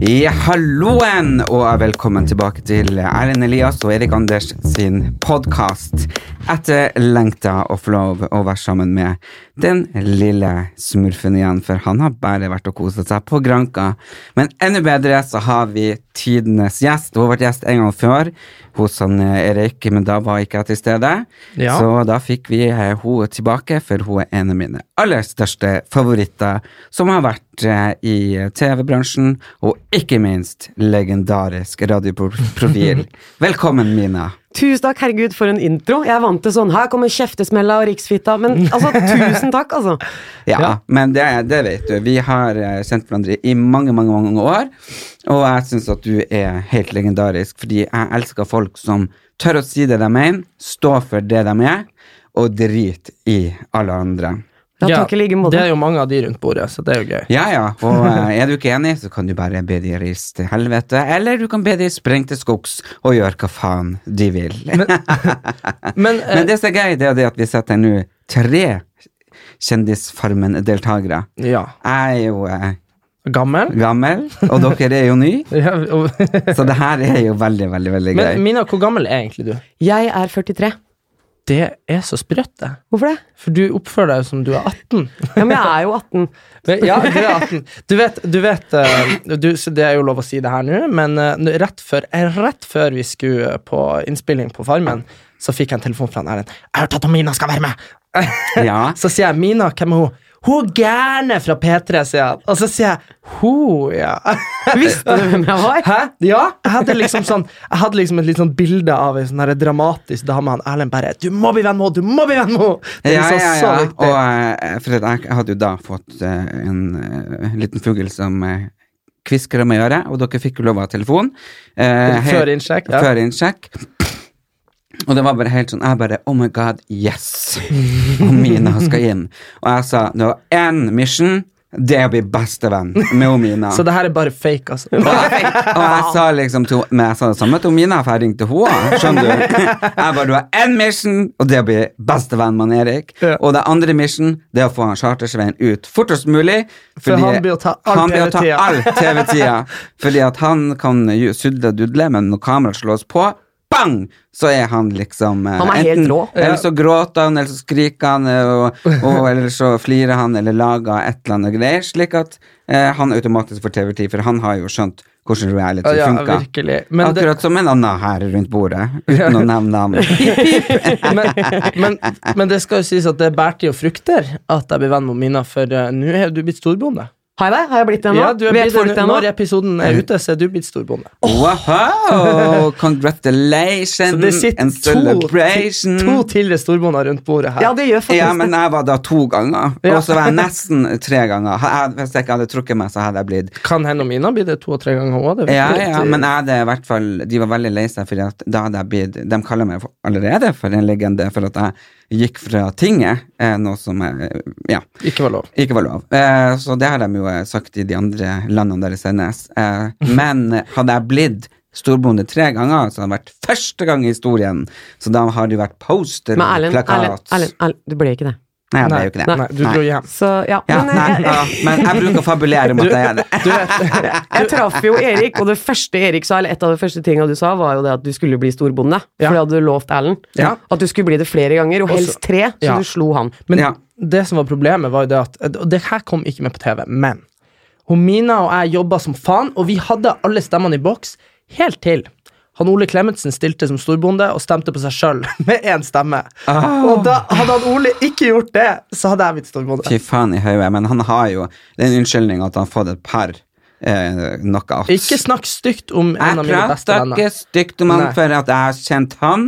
Ja, halloen, og velkommen tilbake til Erlend Elias og Erik Anders sin podkast. Etterlengta å få lov å være sammen med den lille smurfen igjen, for han har bare vært og koset seg på Granka. Men enda bedre så har vi tidenes gjest. Hun har vært gjest en gang før hos han eh, Erik, men da var ikke jeg til stede. Ja. Så da fikk vi henne tilbake, for hun er en av mine aller største favoritter, som har vært eh, i TV-bransjen, og ikke minst legendarisk radioprofil. Velkommen, Mina. Tusen takk, herregud, for en intro. Jeg er vant til sånn, her kommer kjeftesmella og riksfitta, men altså, tusen takk, altså. Ja, men det, det vet du. Vi har eh, kjent hverandre i mange, mange mange år, og jeg syns at du er helt legendarisk, fordi jeg elsker folk som tør å si det de mener, stå for det de er, og drit i alle andre. Ja, takk i like måte. Det er jo mange av de rundt bordet, så det er jo gøy. Ja, ja, og eh, er du ikke enig, så kan du bare be de reise til helvete, eller du kan be de sprenge til skogs og gjøre hva faen de vil. Men, Men, men det som er gøy, det er det at vi setter nå tre Kjendisfarmen-deltakere. ja. Jeg er jo eh, Gammel? gammel, og dere er jo ny, Ja, og, så det her er jo veldig, veldig, veldig gøy. men Mina, hvor gammel er egentlig du? Jeg er 43. Det er så sprøtt, det. Hvorfor det? For du oppfører deg som du er 18. Ja, men jeg er jo 18. Men, ja, du er 18. Du vet, du vet eh, du, Det er jo lov å si det her nå, men eh, rett, før, eh, rett før vi skulle på innspilling på Farmen, så fikk jeg en telefon fra en Erlend. 'Jeg har hørt at Mina skal være med!' Ja. Så sier jeg 'Mina, hvem er hun?' 'Hun gærne fra P3', sier han. Og så sier jeg ho, ja'. Visste du hvem jeg var? Hæ? Ja, jeg hadde liksom sånn Jeg hadde liksom et litt sånn bilde av ei sånn dramatisk dame. Han Erlend bare 'Du må bli venn med henne! Du må bli venn med henne!' Ja, liksom ja, ja. Og, eh, for jeg, jeg hadde jo da fått uh, en uh, liten fugl som kvisker om øret, og dere fikk jo lov å ha telefon. Før innsjekk, ja. Før innsjekk. Og det var bare helt sånn Jeg bare Oh my God, yes! Og Mina skal inn. Og jeg sa det var én mission. Det er å bli bestevenn med Mina. Så det her er bare fake, altså. Og jeg, og jeg sa liksom til Men jeg sa det samme til Mina, for jeg ringte henne. Skjønner du? Jeg bare, du har én mission, og det er å bli bestevenn med Erik. Ja. Og det andre mission, det er å få han Chartersveien ut fortest mulig. For han blir å ta all TV-tida. TV-tida. Fordi at han kan sudle og dudle, men når kameraet slås på Bang! Så er han liksom eh, Han er helt rå. Eller så gråter han, eller så skriker han, eh, og, og, eller så flirer han, eller lager et eller annet greier, slik at eh, han automatisk får TV-tid, for han har jo skjønt hvordan reality Ja, funker. Men det- Akkurat som en annen her rundt bordet, uten å nevne navn. men, men, men det skal jo sies at det bærte jo frukter at jeg ble venn med Mina, for uh, nå er du blitt storbonde. Har jeg det? Har jeg blitt det nå? Ja, du er Vet blitt, folk det nå? når episoden er ute, så er du blitt storbonde. Wow! Congratulations Så det sitter and to, celebration. to tidligere storbonder rundt bordet her. Ja, det gjør faktisk Ja, men jeg var da to ganger, Ja. og så var jeg nesten tre ganger. Hvis jeg ikke hadde trukket meg, så hadde jeg blitt Kan hende mine Mina blir det to og tre ganger òg. Ja, ja, men jeg hadde i hvert fall De var veldig lei seg, for da hadde jeg blitt De kaller meg allerede for en legende for at jeg gikk fra tinget, eh, noe som eh, ja, Ikke var lov. ikke var lov. Eh, så det har de jo sagt i de andre landene der det sendes. Men hadde jeg blitt storbonde tre ganger, så hadde det vært første gang i historien. Så da har det vært poster Men plakat. Erlend, Erlend. Erlend, Erlend, du ble ikke det. Nei, jeg ble jo ikke det. Nei, du dro hjem. Så, ja. Ja, men, nei, jeg, ja, men jeg bruker å fabulere om at jeg er det. Du vet, jeg traff jo Erik, og det første Erik sa, eller et av de første tingene du sa, var jo det at du skulle bli storbonde. Ja. For det hadde du lovt Erlend. Ja. At du skulle bli det flere ganger, og helst tre, så Ja. du slo han. Men Ja. det som var problemet, var jo det at Og det her kom ikke med på TV, men Homina og jeg jobba som faen, og vi hadde alle stemmene i boks, helt til Han Ole Klemetsen stilte som storbonde og stemte på seg sjøl med én stemme. Og da hadde han Ole ikke gjort det, så hadde jeg blitt storbonde. Fy faen i hodet. Men han har jo den unnskyldninga at han har fått et par eh, knockout. Ikke snakk stygt om en av mine beste prater venner. ikke stygt om han Nei. for at jeg har kjent han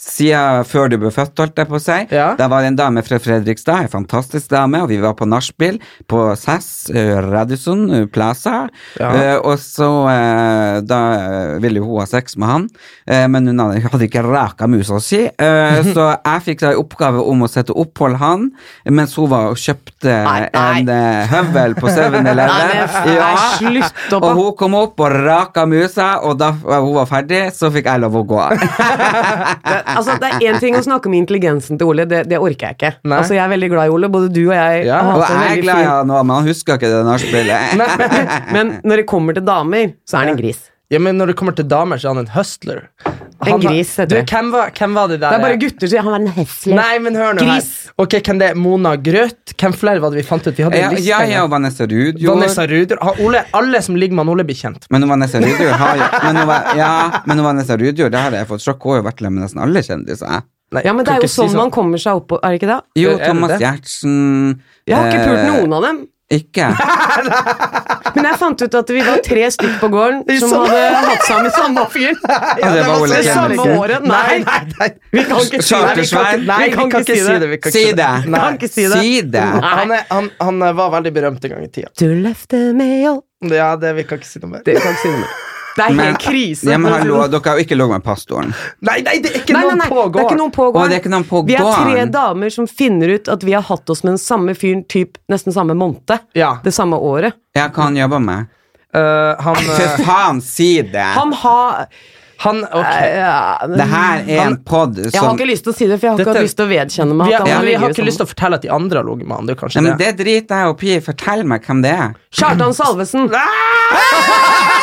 siden før du ble født, holdt jeg på å si. Ja. Da var det en dame fra Fredrikstad, en fantastisk dame, og vi var på nachspiel på SAS, uh, Radisson eh, Plaza. Ja. Uh, og så uh, Da eh, ville jo hun ha sex med han, uh, men hun hadde, hadde ikke raka musa si. eh, så jeg fikk da i oppgave om å sette opphold han, mens hun var og kjøpte Nei, nei. en eh, høvel på Nei, 7-Eleven. men nei, slutt opp, da. Og hun kom opp og raka musa, og da hun var ferdig, så fikk jeg lov å gå. Det, altså, det er én ting å snakke om intelligensen til Ole, det, det orker jeg ikke. Nei. Altså, jeg er veldig glad i Ole, både du og jeg. Ja, Og jeg er glad i han men han husker ikke det nachspielet. Men når det kommer til damer, så er han en gris. Ja, men når det kommer til damer, så er han en hustler. En Han- gris, heter du, det. hvem var, hvem var det der? Det er bare gutter som sier han var en hesle. Nei, men hør nå Gris. her. Ok, Hvem det er? Mona Grøt? Hvem flere var det vi fant ut? Vi hadde Ja, en liste. ja, ja, og Vanessa Rudjord. Vanessa. Ole, alle som ligger med han Ole, blir kjent. Men Vanessa Rudjord har jo men hun, var- ja, men hun Vanessa Rudjord, det har jeg fått sjokk. Hun har jo vært med nesten alle kjendiser. Nei, Ja, men det er jo si sånn man kommer seg opp på, er det ikke det? Jo, Thomas Gjertsen Giertsen Jeg har ikke pult eh, noen av dem. Ikke? Men jeg fant ut at vi var tre stykk på gården som samme- hadde hatt sammen samme fyr. Ja, det var Ole I samme året. Nei, nei, nei. vi kan ikke si det. Vi kan ikke, Nei, vi kan ikke si det. Si det. Nei. Kan ikke si det. Si det. Han, er, han, han var veldig berømt en gang i tida. Du løfter meg opp Ja, det vi kan ikke si noe mer. Det kan ikke si noe mer. Det er Men- helt krise. Ja, men hallo, dere har jo ikke ligget med pastoren. Nei, nei, det er ikke Nei, noen nei, på det er ikke noen på Å, det er ikke noen på Vi er tre damer som finner ut at vi har hatt oss med den samme fyren typ nesten samme måned. Ja. Det samme året. Ja, hva han jobber med? Uh, han, For eh, faen, si det! Han har han Ok. ja, Det her er en pod Jeg har ikke lyst til å si det, for jeg har Dette- ikke lyst til å vedkjenne meg Vi at har, han vi har ikke lyst til å fortelle at de andre har ligget med han. Det kanskje ja, men det. det driter jeg opp i. Fortell meg hvem det er. Kjartan Salvesen.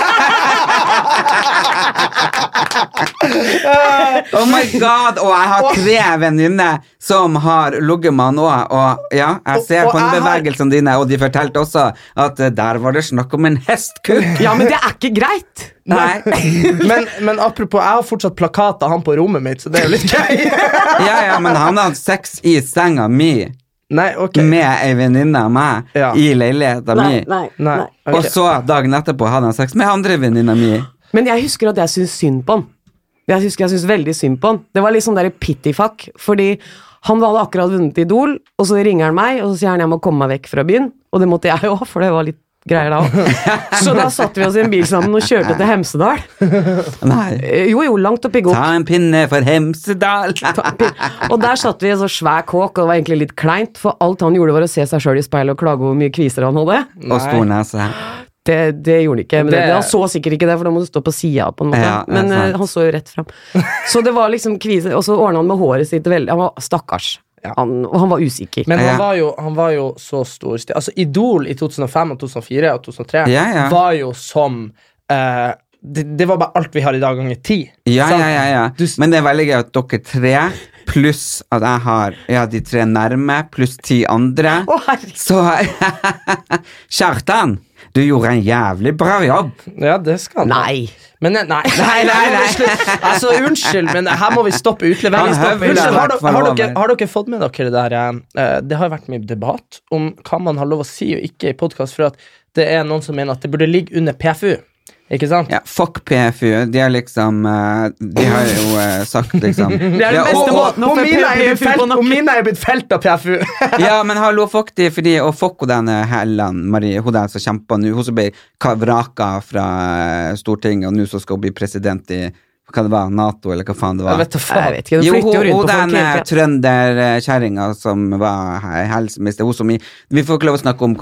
Oh my god! Og jeg har tre venninner som har ligget med han òg. Og ja, jeg ser Og- og på jeg har- dine, og de fortalte også at eh, der var det snakk om en hestkuk. Ja, men det er ikke greit! Nei. Men, men apropos, jeg har fortsatt plakat av han på rommet mitt, så det er jo litt gøy. Ja, ja, men han har sex i senga mi Nei, ok. med ei venninne av meg Ja. i leiligheta mi. nei, Nei, ok. Og så dagen etterpå hadde han sex med andre venninna mi. Men jeg husker at jeg syns synd på han. Jeg husker jeg syns veldig synd på han. Det var litt sånn der pittyfuck, fordi han hadde akkurat vunnet Idol, og så ringer han meg, og så sier han jeg må komme meg vekk fra byen. Og det måtte jeg jo, for det var litt greier da òg. Så da satte vi oss i en bil sammen og kjørte til Hemsedal. Nei. Eh, Jo, jo, langt oppi godt. Ta en pinne for Hemsedal. Og der satt vi i en så svær kåk, og det var egentlig litt kleint, for alt han gjorde var å se seg sjøl i speilet og klage over hvor mye kviser han hadde. Og stor nese. Det, det gjorde han ikke. Men det, Det- han så sikkert ikke det, for da må du stå på sida, på en måte. Ja, men eh, sant. han så jo rett fram. Så det var liksom kvise, og så ordna han med håret sitt veldig Han var stakkars. Han, og han var usikker. Men Ja. han var, jo, han var jo så stor Altså, Idol i 2005 og 2004 og 2003 Ja, ja. var jo som eh, det, det var bare alt vi har i dag, ganger ti. Ja, ja, ja, ja. Men det er veldig gøy at dere tre, pluss at jeg har ja, de tre nærme, pluss ti andre. Å, herregud. Så Kjartan, du gjorde en jævlig bra jobb. Ja, det skal han. Nei. Men nei, nei, nei, nei, nei. Altså, unnskyld, men her må vi stoppe utlevering. Han Unnskyld, har, dere- har, dere, har dere fått med dere det der eh, Det har vært mye debatt om hva man har lov å si og ikke i podkast, for at det er noen som mener at det burde ligge under PFU. Ikke sant? Ja, fuck PFU. De har liksom eh, De har jo eh, sagt liksom Det er den beste måten å få PFU på felt- og nakken. mine er blitt felt av PFU. Ja, men hallo, fuck de, fordi Og fuck hun denne Helland, Marie, hun der som kjemper nå, hun som ble vraka fra eh, Stortinget, og nå som skal hun bli president i hva det var, Nato, eller hva faen det Jeg var. vet da Jeg vet ikke, du Jo, flytter jo hun, rundt hun på folk den hele eh, trønderkjerringa som var helseminister, hun som i Vi får ikke lov å snakke om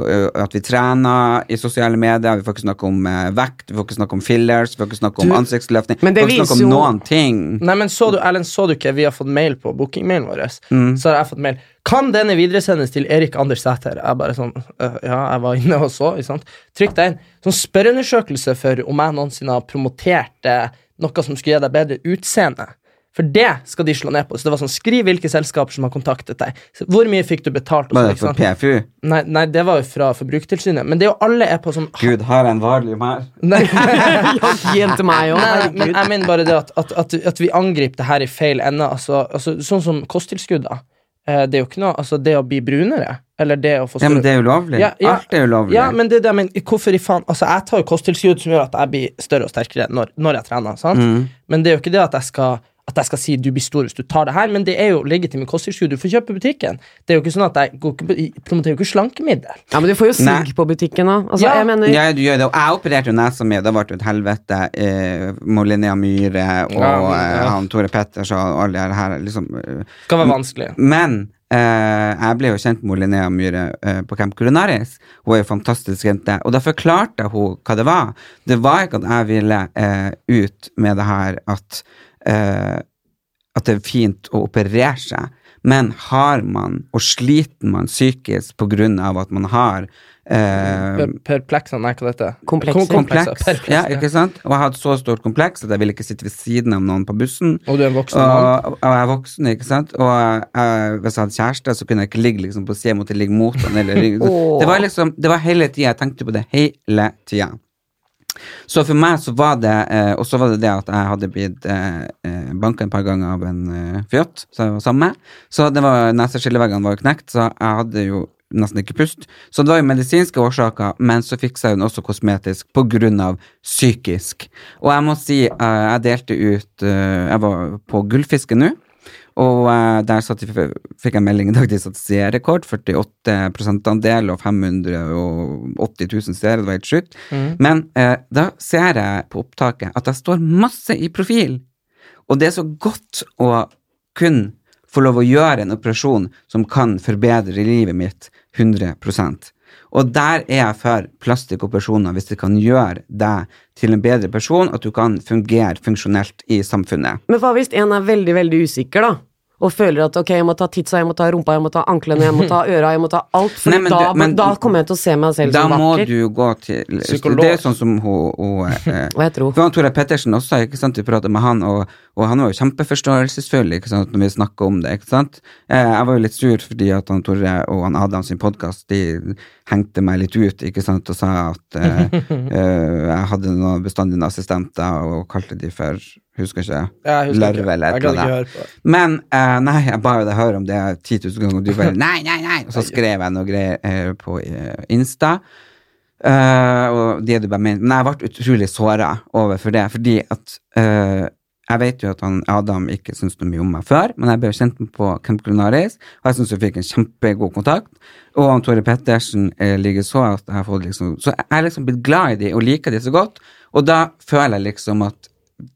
at vi trener i sosiale medier, vi får ikke snakke om eh, vekt, vi får ikke snakke om fillers, vi får ikke snakke om Du- ansiktsløftning, vi får ikke snakke om jo- noen ting. Nei, men så du, Erlend, så du ikke Vi har fått mail på bookingmailen vår. Mm. Så har jeg fått mail. Kan denne videresendes til Erik Anders Sæther? Jeg bare sånn øh, Ja, jeg var inne og så. Ikke sant? Trykk deg inn. Sånn spørreundersøkelse for om jeg noensinne har promotert eh, noe som skulle gi deg bedre utseende. For det skal de slå ned på. Så det var sånn, Skriv hvilke selskaper som har kontaktet deg. Hvor mye fikk du betalt? og Var sånn, det ikke for sant? PFU? Nei, nei, det var jo fra Forbrukertilsynet. Men det er jo alle er på sånn Gud, har jeg en valium her? Nei, til meg òg, men jeg mener bare det at, at, at, at vi angriper det her i feil ende. Altså, altså, sånn som kosttilskudd, da. Eh, Det er jo ikke noe Altså, det å bli brunere, eller det å få Ja, men det er ulovlig. Ja, ja. Alt er ulovlig. Ja, men det det men. Hvorfor i faen Altså, jeg tar jo kosttilskudd som gjør at jeg blir større og sterkere når, når jeg trener, sant? Mm. Men det er jo ikke det at jeg skal at jeg skal si du blir stor hvis du tar det her, men det er jo legitime kosttilskudd du får kjøpe i butikken. Det er jo ikke sånn at jeg går ikke jeg promoterer jo ikke slankemiddel. Ja, men du får jo sigg på butikken òg. Altså, Ja. jeg mener Ja, du gjør det. Og jeg opererte jo nesa mi, det ble jo et helvete. Eh, Molinea Myhre og Ja, ja. eh, han Tore Petters og alle de her. Liksom, eh, kan være vanskelig. Men eh, jeg ble jo kjent med Linnea Myhre eh, på Camp Culinaris. Hun er jo fantastisk jente. Og da forklarte hun hva det var. Det var ikke at jeg ville eh, ut med det her at eh, at det er fint å operere seg, men har man, og sliter man psykisk på grunn av at man har eh, Per- Perplekser, nei, hva det heter Komplekser. Kom- kompleks, Perpleks, ja, ikke sant? Og jeg hadde så stort kompleks at jeg ville ikke sitte ved siden av noen på bussen. Og du er en voksen mann. Og, og jeg er voksen, ikke sant? Og jeg, hvis jeg hadde kjæreste, så kunne jeg ikke ligge liksom, på sida, måtte ligge mot han. Eller, det var liksom, det var hele tida, jeg tenkte på det hele tida. Så for meg så var det eh, Og så var det det at jeg hadde blitt eh, eh, banka et par ganger av en eh, fjott som jeg var sammen med. Så det var neseskilleveggene var jo knekt, så jeg hadde jo nesten ikke pust. Så det var jo medisinske årsaker, men så fiksa hun også kosmetisk av psykisk. Og jeg må si, eh, jeg delte ut eh, Jeg var på Gullfisken nå. Og eh, der satt, fikk jeg melding i dag de satte seerrekord. 48% andel og 580 000 seere. Det var helt sjukt. Men eh, da ser jeg på opptaket at det står masse i profil. Og det er så godt å kun få lov å gjøre en operasjon som kan forbedre livet mitt 100 Og der er jeg for plastikkoperasjoner hvis det kan gjøre deg til en bedre person, at du kan fungere funksjonelt i samfunnet. Men hva hvis en er veldig, veldig usikker, da? Og føler at ok, jeg må ta titsa, jeg må ta rumpa, jeg må ta anklene, jeg må ta øra, jeg må ta alt. For Nei, men da, du- men- da kommer jeg til å se meg selv som vakker. Da må du gå til Psykolog. Det er sånn som hun, hun eh, Hva heter hun? Tore Pettersen også, ikke sant, vi pratet med han, og, og han var jo kjempeforståelsesfull ikke sant, når vi snakket om det. ikke sant? Eh, jeg var jo litt sur fordi at han Tore og han Adam sin podkast de hengte meg litt ut ikke sant, og sa at eh, jeg hadde noen bestandige assistenter og kalte de for Husker ikke. Larve eller et eller annet. Men uh, nei, jeg ba jo deg høre om det 10 000 ganger, og du bare nei, nei, nei. Og så skrev jeg noe greier på Insta. Uh, og det du bare mener. Men jeg ble utrolig såra overfor det, fordi at eh, jeg vet jo at han Adam ikke syntes noe mye om meg før, men jeg ble kjent med på Camp Culinaris, og jeg syns vi fikk en kjempegod kontakt. Og han Tore Pettersen eh, ligger så at jeg har fått liksom Så jeg er liksom blitt glad i de og liker de så godt, og da føler jeg liksom at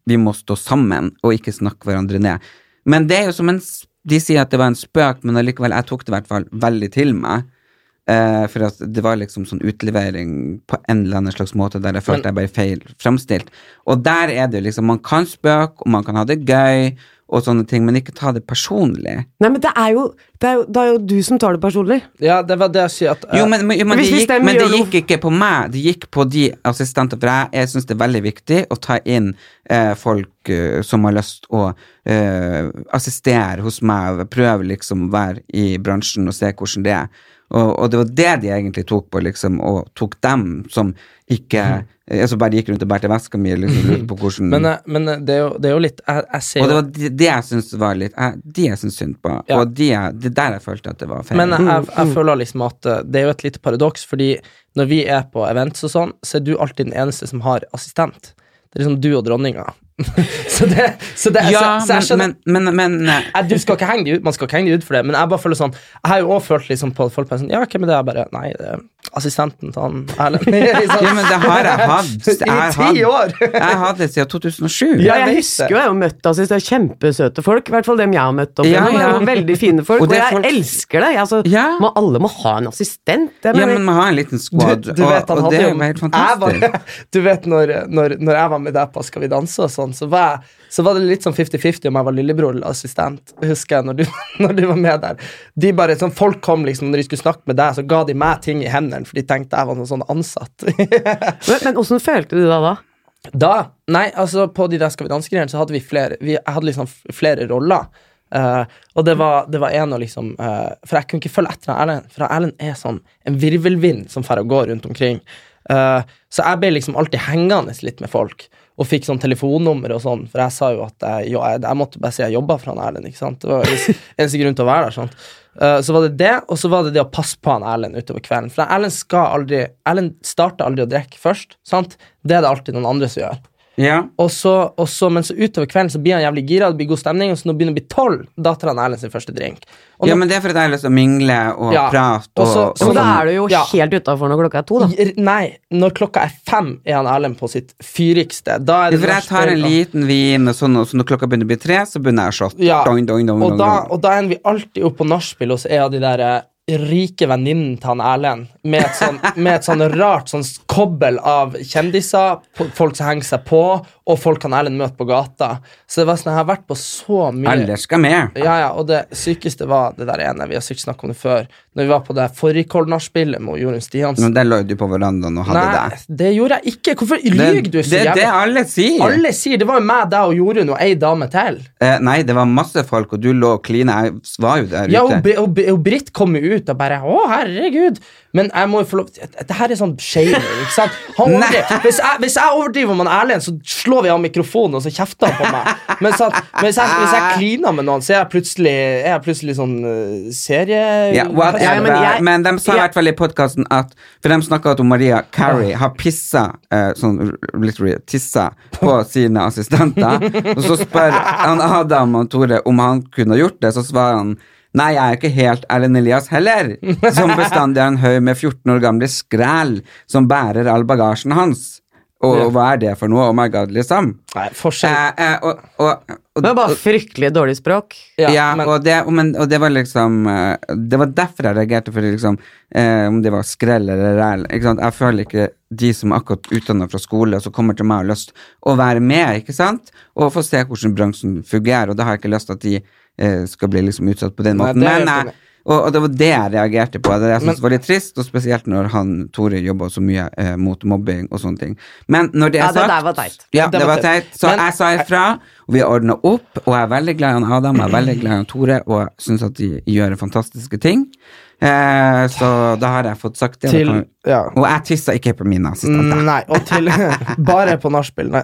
vi må stå sammen og ikke snakke hverandre ned. Men det er jo som en De sier at det var en spøk, men allikevel, jeg tok det i hvert fall veldig til meg. Eh, for at det var liksom sånn utlevering på en eller annen slags måte der jeg følte jeg ble feil framstilt. Og der er det jo liksom Man kan spøke, og man kan ha det gøy, og sånne ting, men ikke ta det personlig. Nei, men det er jo det er jo, det er jo du som tar det personlig. Ja, det var det jeg sier at uh, Jo, men, men, men, det, gikk, men det gikk ikke på meg, det gikk på de assistenter. For jeg, jeg syns det er veldig viktig å ta inn eh, folk uh, som har lyst å uh, assistere hos meg, prøve liksom å være i bransjen og se hvordan det er. Og, og det var det de egentlig tok på, liksom, og tok dem som ikke Så bare gikk rundt og bærte veska mi og liksom lurte på hvordan Men, eh, men eh, det, er jo, det er jo litt Jeg, jeg ser Og det var de, det jeg syns var litt jeg, De jeg syns synd på, Ja. og de, jeg- det der jeg følte at det var feil. Men jeg, jeg, jeg føler liksom at eh, det er jo et lite paradoks, fordi når vi er på events og sånn, så er du alltid den eneste som har assistent. Det er liksom du og dronninga. så det, så det ja, så, så men, men, men, men Nei, du skal ikke henge de ut, Man skal ikke henge de ut for det, men jeg bare føler sånn Jeg har jo også følt liksom på folk sånn Ja, hvem er det? Jeg bare Nei, det assistenten til han Erlend. Ja, men det har jeg hatt. Jeg I ti hatt- år! Jeg har hatt det siden 2007. Ja, Jeg jeg husker jo jeg har møtt assistent. det er kjempesøte folk. I hvert fall dem jeg har møtt opp Ja, ja. Veldig fine folk. Og Og, jeg folk- elsker det. Jeg, altså, Ja. må, alle må ha en assistent. Jeg Ja, men man har en liten squad, du vet, og, og det er jo helt fantastisk. var, Du vet, når, når, når jeg var med deg på Skal vi danse og sånn, så var, jeg, så var det litt sånn 50-50 om jeg var lillebror eller assistent. Husker jeg, når du, når du var med der. De bare, sånn, Folk kom liksom, når de skulle snakke med deg, så ga de meg ting i hendene, for de tenkte jeg var noen sånn ansatt. men, åssen følte du deg da? Da Nei, altså, på de der Skal vi danse-greiene så hadde vi flere Vi jeg hadde liksom flere roller. Uh, og det var, det var en å liksom uh, For jeg kunne ikke følge etter Erlend, for Erlend er sånn en virvelvind som går rundt omkring. Uh, så jeg ble liksom alltid hengende litt med folk, og fikk sånn telefonnummer og sånn, for jeg sa jo at jeg, jo, jeg, jeg måtte bare si jeg jobba for han Erlend, ikke sant. Det var eneste grunn til å være der. sånn. Uh, så var det det, og så var det det å passe på han Erlend utover kvelden. For Erlend skal aldri Erlend starter aldri å drikke først, sant? Det er det alltid noen andre som gjør. Ja. Og så, og så, men så utover kvelden så blir han jævlig gira, det blir god stemning, og så når det begynner å bli tolv, da tar han Erlend sin første drink. Og ja, men det er fordi jeg har lyst til å mingle og Ja. prate Og og, så- og, Så da er du jo Ja. helt utafor når klokka er to, da. Nei, når klokka er fem, er han Erlend på sitt fyrigste. Da er det For jeg tar en liten vin, og sånn, og så når klokka begynner å bli tre, så begynner jeg å shotte. Ja. Og, da, og da ender vi alltid opp på nachspiel hos en av de der eh, rike venninnen til han Erlend, med et sånn, med et sånn rart sånn kobbel av kjendiser, folk som henger seg på, og folk kan Erlend møte på gata. Så det var sånn, jeg har vært på så mye Alle skal med. Ja, ja, og det sykeste var det der ene, vi har sikkert snakket om det før, når vi var på det fårikål-nachspielet med Jorunn Stiansen. Men der lå du på verandaen og hadde Nei, det. det gjorde jeg ikke. Hvorfor Det, lyver du så det, det jævlig? alle sier. Alle sier det var jo meg, deg og Jorunn og ei dame til. Eh, nei, det var masse folk, og du lå og klina. Jeg var jo der Ja, og, ute. Ja, og, Bri- og Britt kom jo ut og bare Å, herregud. Men jeg må jo få lov Det her er sånn shaming, ikke sant? Hvis, jeg, hvis jeg overdriver med Erlend, så slår vi av mikrofonen, og så kjefter han på meg. Men men hvis, jeg, hvis jeg kliner med noen, så er jeg plutselig, er jeg plutselig sånn uh, serie... Yeah, whatever. Ja, men men, de sa i hvert fall i podkasten at For de snakka om Maria Carey har pissa eh, sånn literally tissa på sine assistenter. og så spør han Adam og Tore om han kunne gjort det, så svarer han Nei, jeg er ikke helt Erlend Elias heller, som bestandig er en haug med 14 år gamle skræl som bærer all bagasjen hans. Og og hva er det for noe? Oh my god, liksom. Nei, forskjell Eh, eh, og, og, og, Det var bare fryktelig dårlig språk. ja, men, og, det, og, men, og det var liksom eh, Det var derfor jeg reagerte, for liksom eh, om det var skrell eller ræl. ikke sant? Jeg føler ikke de som er akkurat utdanna fra skole, og som kommer til meg og har lyst å være med, ikke sant? Og få se hvordan bransjen fungerer, og da har jeg ikke lyst til at de skal bli liksom utsatt på den Nei, måten. Men jeg, og, og det var det jeg reagerte på. Det er det jeg Men- var litt trist, og spesielt når han Tore jobba så mye eh, mot mobbing og sånne ting. Men når det er Ja, det sagt der var teit. Ja, Det det var teit. Så Men- jeg sa ifra, og vi ordna opp, og jeg er veldig glad i han Adam, jeg er veldig glad i han Tore, og jeg syns at de gjør fantastiske ting. Eh, så da har jeg fått sagt det. Til- ja. Og jeg tissa ikke på mine assistenter. Mm, Nei, og til Bare på nachspiel, nei.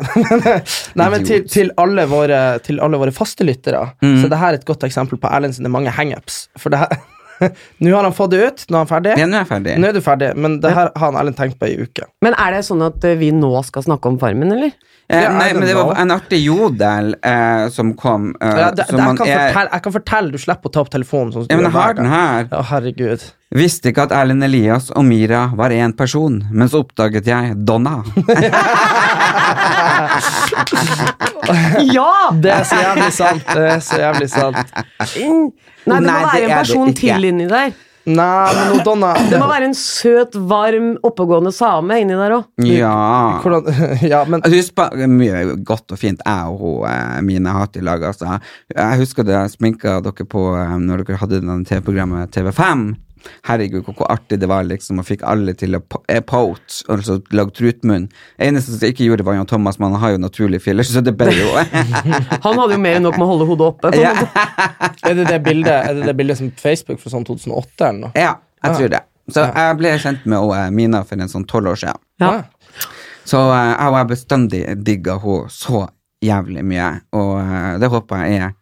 nei men til, til, alle våre, til alle våre faste lyttere, Mm. så det her er et godt eksempel på Erlend sine mange hangups. For det her Nå har han fått det ut, nå er han ferdig. Ja, nå er jeg ferdig. Nå er du ferdig, men det her har han Erlend tenkt på i uke. Men er det sånn at eh, vi nå skal snakke om Farmen, eller? Eh, Ja, nei, men det var en artig jodel eh, som kom. Eh, Ja, det, som det, jeg, man kan er- fortelle, jeg kan fortelle, du slipper å ta opp telefonen. Sånn som Ja, men jeg har den her. Å, herregud. Visste ikke at Erlend Elias og Mira var én person, men så oppdaget jeg Donna. Ja! Det er så jævlig sant. Det er så jævlig sant. Nei, det må Nei, være det en person til inni der. Nei, men nå, Donna Det må være en søt, varm, oppegående same inni der òg. Ja. Hvordan, Ja, men Altså, Husk på mye godt og fint jeg og hun, eh, Mine har hatt i lag. Altså. Jeg husker det jeg sminka dere på eh, når dere hadde den TV-programmet TV5. Herregud, hvor, hvor artig det var liksom og fikk alle til å po- eh, pote, altså lage trutmunn. Eneste som ikke gjorde, var Jan Thomas, men han har jo naturlig filler, så det ble jo Han hadde jo mer enn nok med å holde hodet oppe. ja. er det det bildet, er det det bildet som Facebook fra sånn 2008 eller noe? ja, jeg tror det. Så jeg ble kjent med eh, Mina for en sånn tolv år siden. Ja. Så eh, jeg har bestandig digga henne så jævlig mye, og det håper jeg er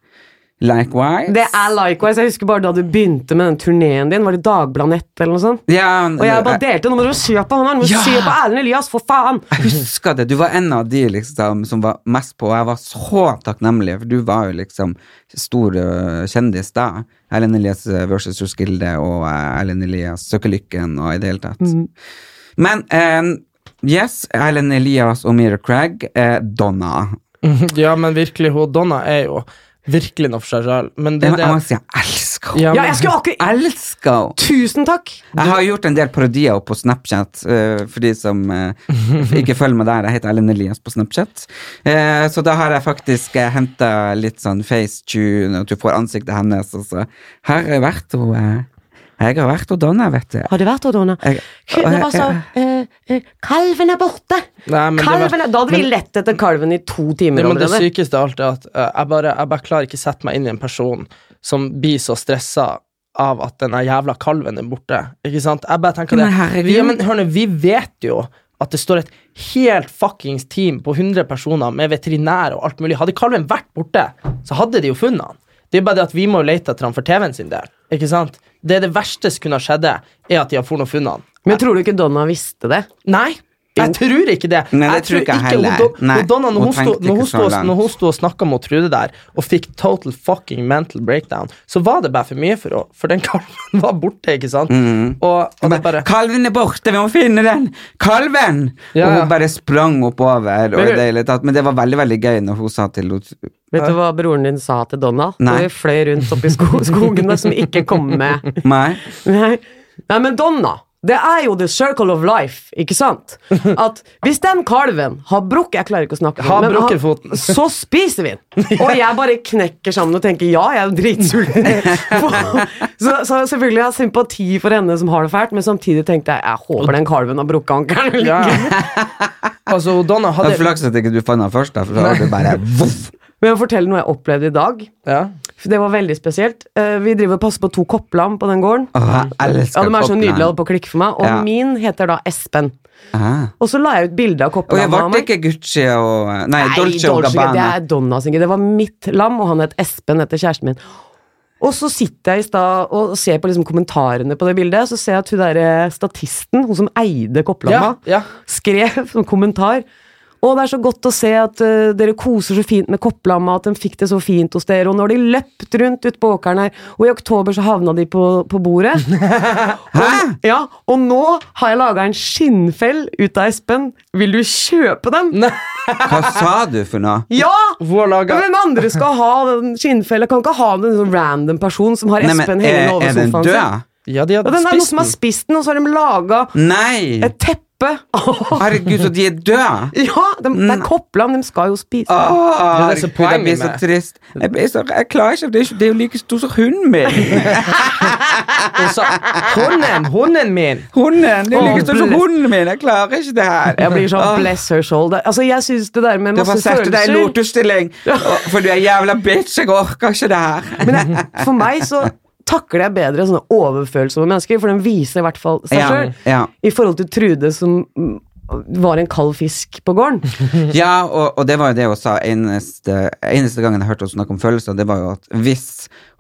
likewise. Det er likewise. Jeg husker bare da du begynte med den turneen din. Var det Dagbladet Nett eller noe sånt? ja, Og jeg bare delte Nå må du se på han her! Nå må du Ja! se på Erlend Elias, for faen! Jeg husker det. Du var en av de liksom, som var mest på, og jeg var så takknemlig, for du var jo liksom stor kjendis da. Erlend Elias versus Roskilde og uh, Erlend Elias Søkelykken og i det hele tatt. Men eh, yes, Erlend Elias og Mira Craig, eh, Donna. Ja, men virkelig, hun Donna er jo virkelig seg sjøl. Men det, Jeg, det jeg må si jeg elsker henne. Ja, Ja, jeg skulle akkurat Elsker henne! Tusen takk! Jeg har gjort en del parodier på Snapchat, uh, for de som uh, ikke følger med der. Jeg heter Ellen Elias på Snapchat. Uh, så da har jeg faktisk uh, henta litt sånn facetune, at du får ansiktet hennes, og så har jeg vært uh, Jeg har vært og Donna, vet du. Har du vært hos Donna? Jeg- Det var så Kalven er borte! Nei, men det var- kalven er, da hadde vi lett etter kalven i to timer Det, men det sykeste av alt er at uh, jeg, bare, jeg bare klarer ikke sette meg inn i en person som blir så stressa av at den jævla kalven er borte. Ikke sant? Jeg bare tenker det. Vi, ja, men hørne, vi vet jo at det står et helt fuckings team på 100 personer med veterinær og alt mulig. Hadde kalven vært borte, så hadde de jo funnet han. Det er bare det at vi må jo lete etter han for TV-en sin del. Ikke sant? Det er det verste som kunne ha skjedd, er at de har funnet han. Men tror du ikke Donna visste det? Nei, jeg tror ikke det. Nei, det tror ikke jeg heller. Hun, Nei, hun Donna, når hun stod, sto, når, hun så sto, når hun sto og snakka med Trude der, og fikk total fucking mental breakdown, så var det bare for mye for henne. For den kalven var borte, ikke sant? Mm. Og, og bare Kalven er borte, vi må finne den! Kalven! Ja, Og hun bare sprang oppover. Og det hele tatt. Men det var veldig veldig gøy når hun sa til henne Vet du hva broren din sa til Donna? Nei. Da vi fløy rundt oppi sko skogene som ikke kom med. Nei. Nei. Nei, men Donna, det er jo the circle of life, ikke sant? At hvis den kalven har brukket Jeg klarer ikke å snakke. Har men har, foten. Så spiser vi den. Og jeg bare knekker sammen og tenker ja, jeg er jo dritsulten. så, så selvfølgelig har jeg sympati for henne som har det fælt, men samtidig tenkte jeg jeg håper den kalven har brukket ankelen. ja. Altså, Donna Det er hadde flaks at ikke du fant den først, da, for da hadde du bare voff. Men jeg fortelle noe jeg opplevde i dag. ja. Det var veldig spesielt. Eh, Vi driver og passer på to kopplam på den gården. Åh, jeg elsker Ja, De er så nydelige holdt på å klikke for meg. Og Ja. min heter da Espen. Ah. Og så la jeg ut bilde av Og jeg koppelammet ble det ikke Gucci og Nei, Nei, Dolce og Gabbana. Det er Donna sin. Det var mitt lam, og han het Espen etter kjæresten min. Og så sitter jeg i stad og ser på liksom kommentarene på det bildet. Så ser jeg at hun der eh, statisten, hun som eide ja, ja. skrev som kommentar og det er så godt å se at uh, dere koser så fint med kopplamma, at de fikk det så fint hos dere. Og når de løpt rundt ute på åkeren her, og i oktober så havna de på, på bordet. og, ja, og nå har jeg laga en skinnfell ut av Espen. Vil du kjøpe den? Hva sa du for noe? Ja! Hvor laget? Hvem andre skal ha den skinnfella? Kan ikke ha den sånn random person som har Nei, Espen men er, hengende over er den sofaen sin. Ja, de ja, den er noen som har spist den, og så har de laga et teppe. Herregud, så de er døde! ja, de, det er koplam, de skal jo spise. Åh, det er jeg blir så trist. Jeg, blir så, jeg klarer ikke, det er, jo like stor som hunden min. Hun 'Hunden! Hunden min!' Hunden! Det er like stor som hunden min. Jeg klarer ikke det her. Jeg blir sånn bless her soul. Det, altså, jeg syns det der med masse følelser Du får sette deg i lotusstilling, for du er jævla bitch. Jeg orker ikke det her. Men jeg, for meg så takler jeg bedre sånne overfølsomme mennesker, for den viser i hvert fall seg sjøl. ja. I forhold til Trude, som mm, var en kald fisk på gården. Ja, og, og det var jo det hun sa eneste, eneste gangen jeg hørte henne snakke om følelser, det var jo at hvis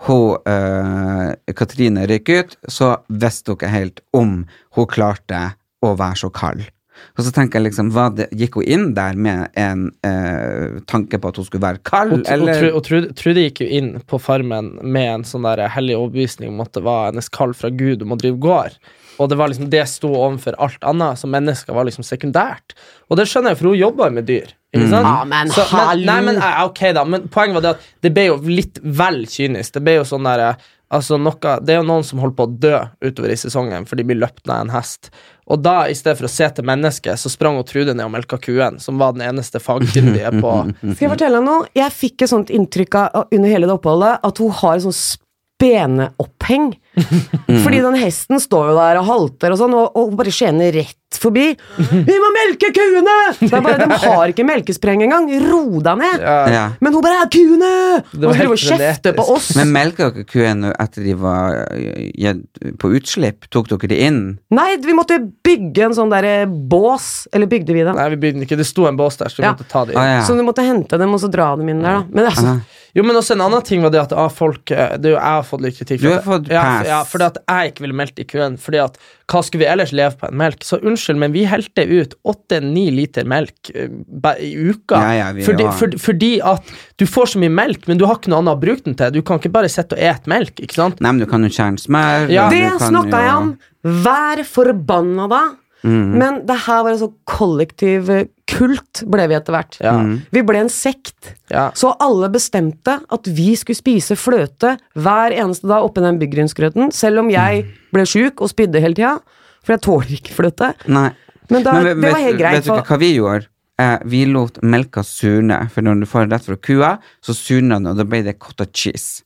hun, eh, Katrine røyk ut, så visste hun ikke helt om hun klarte å være så kald. Og så tenker jeg liksom, hva det, Gikk hun inn der med en eh, tanke på at hun skulle være kald, Og, og, eller? Og Trude, Trude gikk jo inn på Farmen med en sånn der hellig overbevisning om at det var hennes kall fra Gud om å drive gård. Og det var liksom det sto overfor alt annet, så mennesker var liksom sekundært. Og det skjønner jeg, for hun jobber med dyr. Ikke sant? Ja, men Så- men, Nei, men eh, ok da, men poenget var det at det ble jo litt vel kynisk. Det ble jo sånn der, altså noe, Det er jo noen som holder på å dø utover i sesongen, for de blir løpt ned en hest. Og da, i stedet for å se til mennesket, så sprang hun Trude ned og melka kuen, som var den eneste fagkyndige på Skal jeg fortelle deg noe? Jeg fikk et sånt inntrykk av, under hele det oppholdet at hun har et sånt speneoppheng. Fordi den hesten står jo der og halter og sånn, og, og bare skjener rett forbi. 'Vi må melke kuene!' Det er bare, De har ikke melkespreng engang. Ro deg ned. Ja. Men hun bare kuene!' Og så driver hun og kjefter på oss. Men melka dere kuene etter de var eh, på utslipp? Tok dere de inn? Nei, vi måtte bygge en sånn derre bås. Eller bygde vi det? Nei, vi bygde ikke. Det sto en bås der, så vi Ja. måtte ta det inn. inn. ja. Så du måtte hente dem og så dra dem inn der, da. Men altså. Jo, men også en annen ting var det at ah, folk eh, det er jo, Jeg har fått litt kritikk. for Du har fått ja, pass. ja, fordi at jeg ikke ville meldt i køen. Fordi at hva skulle vi ellers leve på en melk? Så unnskyld, men vi helte ut åtte-ni liter melk eh, i uka. Ja, ja, vi fordi, for, fordi at du får så mye melk, men du har ikke noe annet å bruke den til. Du kan ikke bare sitte og ete melk. ikke sant? Nei, men du kan jo kjerne smør. Ja. Det snakka jeg om Vær forbanna da! Mm. Men det her var en sånn kollektiv eh, kult, ble vi etter hvert. Ja. Mm. Vi ble en sekt. Ja. Så alle bestemte at vi skulle spise fløte hver eneste dag oppi den byggrynsgrøten, selv om jeg ble sjuk og spydde hele tida. For jeg tåler ikke fløte. Nei. Men, da, Men det var helt greit. vet du hva vi gjorde? Eh, vi lot melka surne, for når du får det rett fra kua, så surner den, og da ble det cottage cheese.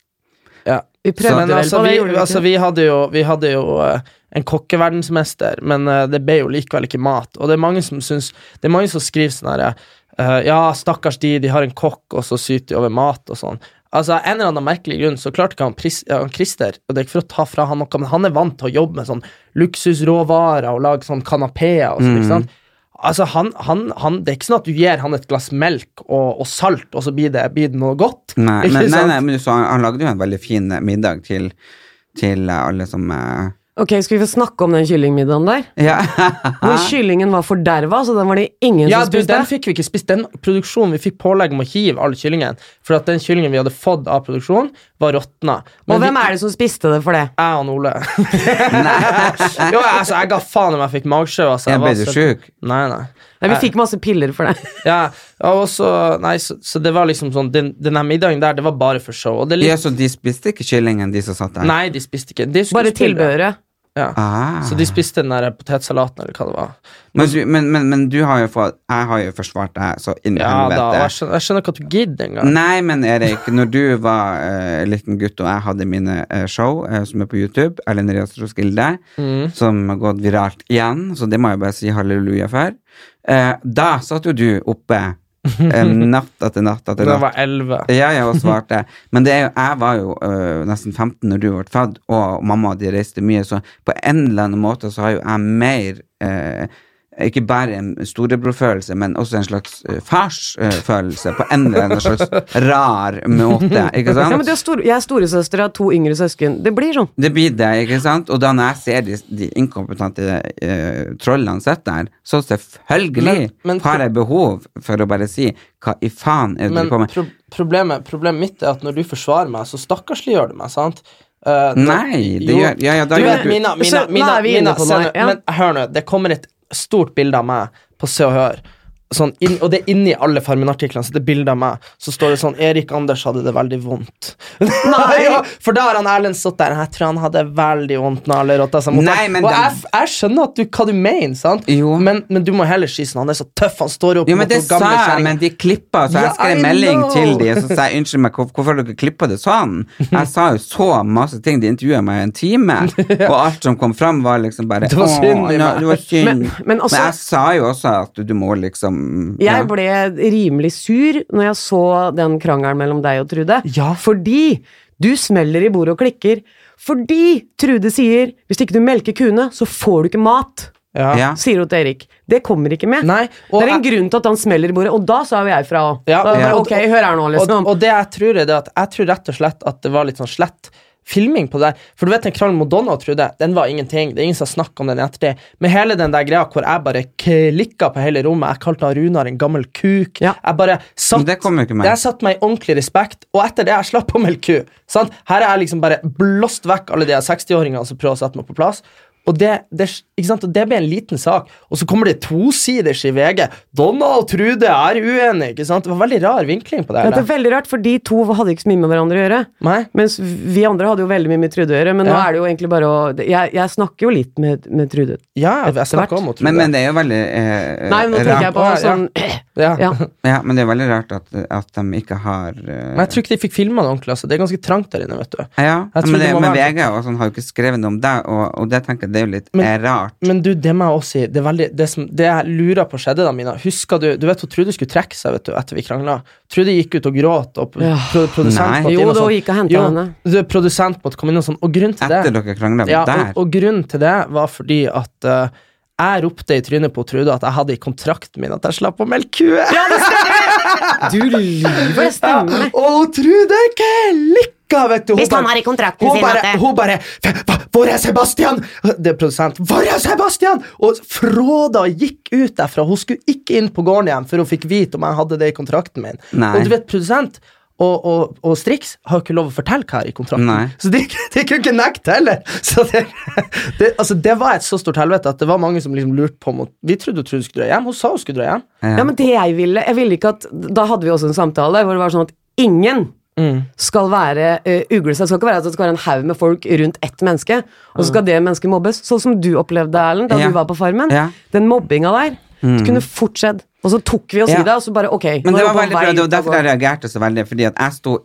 Ja. Vi prøvde Men vel altså, vi, altså, vi hadde jo, vi hadde jo eh, en kokkeverdensmester, men eh, det ble jo likevel ikke mat. Og det er mange som syns Det er mange som skriver sånn herre uh, Ja, stakkars de, de har en kokk, og så syter de over mat og sånn. Altså, En eller annen merkelig grunn så klarte ikke han, pris, han Christer Og det er ikke for å ta fra han noe, men han er vant til å jobbe med sånn luksusråvarer og lage sånn kanapeer og sånn. Mm. ikke sant? Altså, han, han, han, Det er ikke sånn at du gir han et glass melk og, og salt, og så blir det, blir det noe godt. Nei, men, nei, nei, men så, han, lagde jo en veldig fin middag til, til eh, alle som eh, Ok, skal vi få snakke om den kyllingmiddagen der? Ja. Hvor kyllingen var forderva, så den var det ingen Ja, som du, Ja, den fikk vi ikke spist. Den produksjonen vi fikk pålegg om å hive all kyllingen, for at den kyllingen vi hadde fått av produksjonen, var råtna. Og hvem er det som spiste det for det? Jeg og Ole. jo, altså, jeg ga faen om jeg fikk magsjø Altså. Jeg ble var du sjuk? Nei, nei. Nei, Vi fikk masse piller for det. Ja, og så, nei, så, så det var liksom sånn Den, den her middagen der, det var bare for show. Og det litt, Ja, så de spiste ikke kyllingen, de som satt der? Nei, de spiste ikke. De Bare tilbehøret. Ja. Ah. Så de spiste den der potetsalaten, eller hva det var. Men du, men, men, men du har jo fått Jeg har jo forsvart deg så inn i Ja da, jeg skjønner, jeg skjønner ikke at du gidder engang. Nei, men Erik, når du var uh, liten gutt og jeg hadde mine uh, show uh, som er på YouTube, Erlend Rias Roskilde, Mm. som har gått viralt igjen, så det må jeg bare si halleluja for, da satt jo du oppe natt etter natt etter Da natt. var jeg elleve. Ja, jeg også svarte. Men det er jo, jeg var jo øh, nesten 15 når du ble født, og mamma de reiste mye, så på en eller annen måte så har jo jeg mer øh, ikke bare en storebrorfølelse, men også en slags øh, farsfølelse på en eller annen slags rar måte. Ikke sant? Ja, men store, er stor, Jeg er storesøster av to yngre søsken. Det blir sånn. Det blir det, ikke sant? Og da når jeg ser de, de inkompetente uh, trollene sitte der, så selvfølgelig Men- men- har jeg behov for å bare si hva i faen er det Men du på med? pro problemet, problemet mitt er at når du forsvarer meg, så stakkarsliggjør du meg, sant? Uh, Nei, det jo. gjør Ja, ja, da Du gjør du Mina, Mina, Mina, Mina, Mina, Mina, Mina, Mina, Mina Mina, Mina, Mina ja. Men hør nå, det kommer et stort bilde av meg på Se og Hør. Sånn, inn, og det er inni alle Farmen-artiklene, så det er bilde av meg. Så står det sånn Erik Anders hadde det veldig vondt. Nei! ja, for da har han Erlend stått der. Jeg tror han hadde veldig vondt alle rotta seg mot Nei, ham. men Og den- jeg, jeg skjønner du, hva du mener, sant? Jo. Men, men du må heller si sånn Han er så tøff, han står opp Jo, mot noen gamle kjerringer. men de klippa, så jeg Ja, skrev melding til de, så sa jeg unnskyld meg, hvorfor dere klippa det sånn? Jeg sa jo så masse ting, de intervjua meg i en time, og alt som kom fram, var liksom bare ja, meg». det var synd. Men- men altså- jeg sa jo også at du må liksom ja. Jeg ble rimelig sur når jeg så den krangelen mellom deg og Trude. Ja. Fordi du smeller i bordet og klikker. Fordi Trude sier 'hvis ikke du melker kuene, så får du ikke mat'. Ja. Sier hun til Erik. Det kommer ikke med. Nei, det er en jeg- grunn til at han smeller i bordet, og da sa jo jeg fra òg. Ja, ja. Ok, hør her nå, liksom. Og, og det jeg tror er det at Jeg tror rett og slett at det var litt sånn slett filming på det der. For du vet den krangelen mot Donald, Trude, den var ingenting. Det er ingen som har snakket om den i ettertid. Men hele den der greia hvor jeg bare klikka på hele rommet, jeg kalte han Runar en gammel kuk. Ja. Jeg bare satt Men det kom jo ikke med. Jeg satt meg i ordentlig respekt, og etter det jeg slapp å melke ku. Sant? Her er jeg liksom bare blåst vekk alle de 60-åringene som prøver å sette meg på plass. Og det, det, ikke sant? og det blir en liten sak, og så kommer det tosiders i VG. 'Donald og Trude er uenige. Ikke sant? Det var veldig rar vinkling på det. Ja, det er veldig rart, for de to hadde ikke så mye med hverandre å gjøre. Nei? Mens vi andre hadde jo veldig mye med Trude å gjøre, men nå er det jo egentlig bare å Jeg, jeg snakker jo litt med, med Trude. Ja, jeg hvert. om å Men, det. men det er jo veldig eh, Nei, nå tenker rart. jeg på Ja, ja. sånn ja. Ja. Ja, men det er veldig rart at, at de ikke har uh... Men jeg tror ikke de fikk filma det ordentlig. Altså. Det er ganske trangt der inne. vet du ja, men, det men være- VG og sånn har jo ikke skrevet noe om deg, og, og det tenker jeg det er jo litt Men- rart. Men du, det må jeg også si. Det, er veldig, det, som, det jeg lurer på skjedde da, Mina Husker du Du vet hun Trude skulle trekke seg vet du, etter vi krangla. Trude gikk ut og gråt, og Ja. produsent måtte inn Jo, og da sånn. gikk og hentet Jo, henne. det- Produsent måtte komme inn og sånn. Og grunnen til Etter det dere krangla ja, der. og, og grunnen til det var fordi at uh, jeg ropte i trynet på Trude at jeg hadde i kontrakten min at jeg slapp å melke kue. Du lyver, det Ja. Og Trude klikka, vet du. Hun Hvis han har i kontrakten hun sin bare, at det- hun bare "Hva- Hvor er Sebastian? Det er produsent. Hvor er Sebastian? Og fråda gikk ut derfra. Hun skulle ikke inn på gården igjen før hun fikk vite om jeg hadde det i kontrakten min. Nei. Og du vet, produsent og, og, og Strix har jo ikke lov å fortelle hva er i kontrakten. Nei. Så de, de kunne ikke nekte heller. Så det, det, altså, det var et så stort helvete at det var mange som liksom lurte på om hun- Vi trodde hun skulle dra hjem. Hun sa hun skulle dra hjem. Ja, men det jeg ville Jeg ville ikke at Da hadde vi også en samtale hvor det var sånn at ingen skal være uh, uglesett. Det skal ikke være at det skal være en haug med folk rundt ett menneske, og så skal det mennesket mobbes. Sånn som du opplevde, Erlend, da Ja. du var på Farmen. Ja. Den mobbinga der det kunne fort skjedd. Og så tok vi oss Ja. i det, og så bare ok. Men det var veldig bra, det var derfor jeg reagerte så veldig, fordi at jeg sto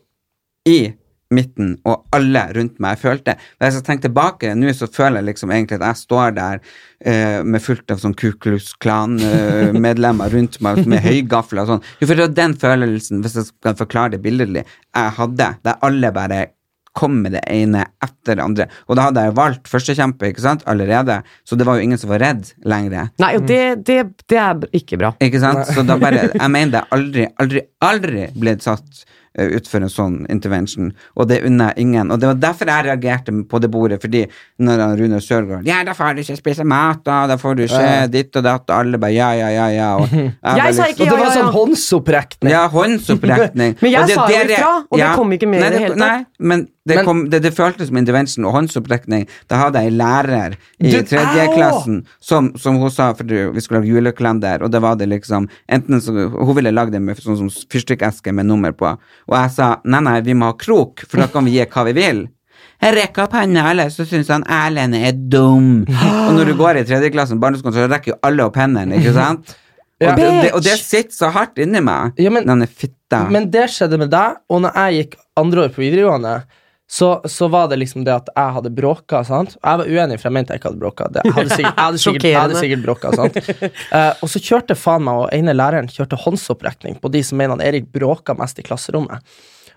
i midten, og alle rundt meg følte Hvis jeg tenker tilbake nå, så føler jeg liksom egentlig at jeg står der eh, med fullt av sånn Ku Klux Klan-medlemmer rundt meg med høygafler og sånn. Jo, for det var den følelsen, hvis jeg skal forklare det billedlig, jeg hadde, der alle bare kom med det ene etter det andre. Og da hadde jeg valgt førstekjempe ikke sant, allerede, så det var jo ingen som var redd lenger. Nei, og det, det, det er ikke bra. Ikke sant? Så da bare Jeg mener det aldri, aldri, aldri ble satt eh, utfor en sånn intervention, og det unner jeg ingen. Og det var derfor jeg reagerte på det bordet, fordi når Rune Sørgaard Ja, da får du ikke spise mat, da, da får du ikke ditt og datt, og alle bare ja, ja, ja, ja. Og jeg jeg sa liksom- ikke Og det var ja, ja. sånn håndsopprekning. ja, håndsopprekning. Men jeg det- sa jo det- ifra, og det kom ikke med i det hele tatt. Nei, men det, Men- kom, det, det føltes som intervention og håndsopprekning. Da hadde jeg en lærer i Du, tredje au! klassen som, som hun sa, for vi skulle lage julekalender, og da var det liksom enten så, Hun ville lage det med sånn som fyrstikkeske med nummer på, og jeg sa nei, nei, vi må ha krok, for da kan vi gi hva vi vil. Jeg rekker opp hendene, alle, så syns han Erlend er dum. Og når du går i tredje klassen, barneskolen, så rekker jo alle opp hendene, ikke sant? Ja. Og, det, det, og det sitter så hardt inni meg. Ja, men- Denne fitta. Men det skjedde med deg, og når jeg gikk andre år på videregående, så, så var det liksom det at jeg hadde bråka. sant? Jeg var uenig, for jeg mente jeg ikke hadde bråka. Jeg hadde sikkert, jeg hadde sikkert, jeg hadde sikkert bråka, sant? Uh, og så kjørte faen meg, og ene læreren kjørte håndsopprekning på de som mener at Erik bråka mest i klasserommet.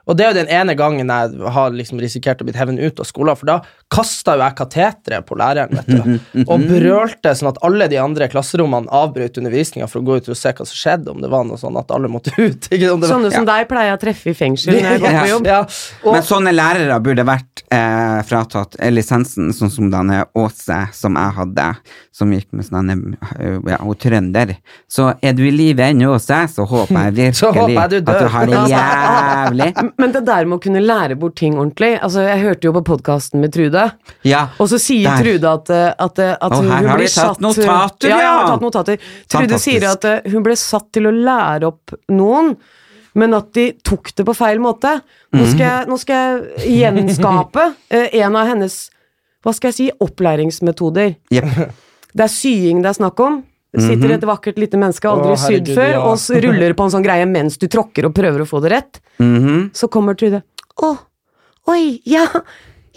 Og det er jo den ene gangen jeg har liksom risikert å bli hevet ut av skolen, for da kasta jo jeg kateteret på læreren, vet du, og brølte sånn at alle de andre klasserommene avbrøt undervisninga for å gå ut og se hva som skjedde, om det var noe sånn at alle måtte ut. Ikke? Om det var, Sånne som deg pleier jeg å treffe i fengsel når jeg går på jobb. Ja, og, Men sånne lærere burde vært eh, fratatt eh, lisensen, sånn som denne Åse som jeg hadde, som gikk med sånn eh, ja, hun trønder. Så er du i live ennå, Åse, så håper jeg virkelig håper jeg du at du har det jævlig. Men det der med å kunne lære bort ting ordentlig altså Jeg hørte jo på podkasten med Trude, Ja. og så sier Der. Trude at, eh, at, eh, at hun, hun tatt satt notater, ja. jeg har ja. tatt notater. Trude Fantastisk. sier at eh, hun ble satt til å lære opp noen, men at de tok det på feil måte. Nå Mhm. skal jeg, nå skal jeg gjenskape eh, en av hennes hva skal jeg si, opplæringsmetoder. Yep. Det er sying det er snakk om. Sitter et vakkert lite menneske, aldri Å, sydd før, ja. og ruller på en sånn greie mens du tråkker og prøver å få det rett. Mhm. Så kommer Trude. Å, oi, ja,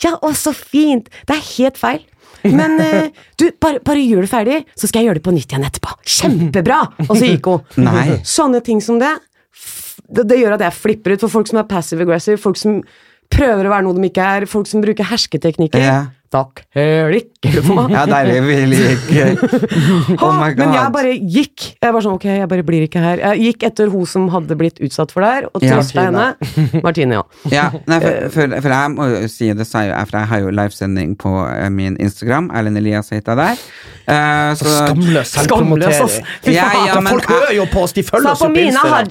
ja, å, så fint. Det er helt feil. Men uh, du, bare, bare gjør det ferdig, så skal jeg gjøre det på nytt igjen etterpå. Kjempebra! Og så gikk hun. Sånne ting som det, det, det gjør at jeg flipper ut for folk som er passive aggressive, folk som prøver å være noe de ikke er, folk som bruker hersketeknikker. Ja. Takk, du for meg? Ja, er vi liker Oh my god. Men jeg bare gikk. Jeg var sånn, ok, jeg bare blir ikke her. Jeg gikk etter hun som hadde blitt utsatt for det her, og Ja. henne. Martine, ja. Ja, nei, Eh. for, for, for jeg må jo si, det sa jeg, for jeg har jo livesending på eh, min Instagram, Erlend Elias heter jeg der. Uh, så, Skamløs Skamløs, selvpromotering. Fy Ja, faen. ja, men Folk hører jo på oss, de følger oss på Instagram.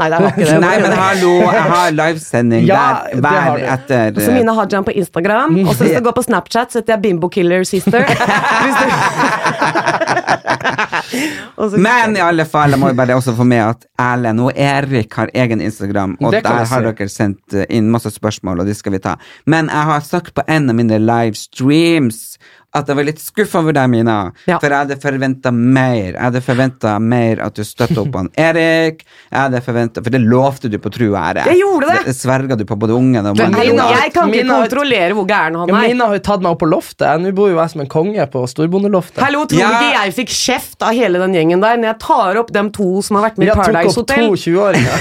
Nei, det var ikke det. Nei, men hallo, jeg har livesending Ja, der hver etter Så Mina Hajan på Instagram, og så hvis du går på Snapchat, så heter jeg Bimbo Killer Sister. Du... Men i alle fall, jeg må jo bare også få med at Erlend og Erik har egen Instagram, og der har dere sendt eh, inn masse spørsmål, og de skal vi ta. Men jeg har sagt på en av mine livestreams at jeg var litt skuffa over deg, Mina. Ja. For jeg hadde forventa mer. Jeg hadde forventa mer at du støtta opp han Erik. Jeg hadde forventet, For det lovte du på tru og ære. Jeg gjorde det! Det sverga du på både ungen og mannen. Mina- jeg kan ikke Mina- kontrollere hvor gæren han Ja, er. Mina har jo tatt meg opp på loftet. Nå bor jo jeg som en konge på storbondeloftet. Hallo, tror du Ja. ikke jeg fikk kjeft av hele den gjengen der når jeg tar opp dem to som har vært med i Paradise Hotel? Jeg tok opp to 20-åringer.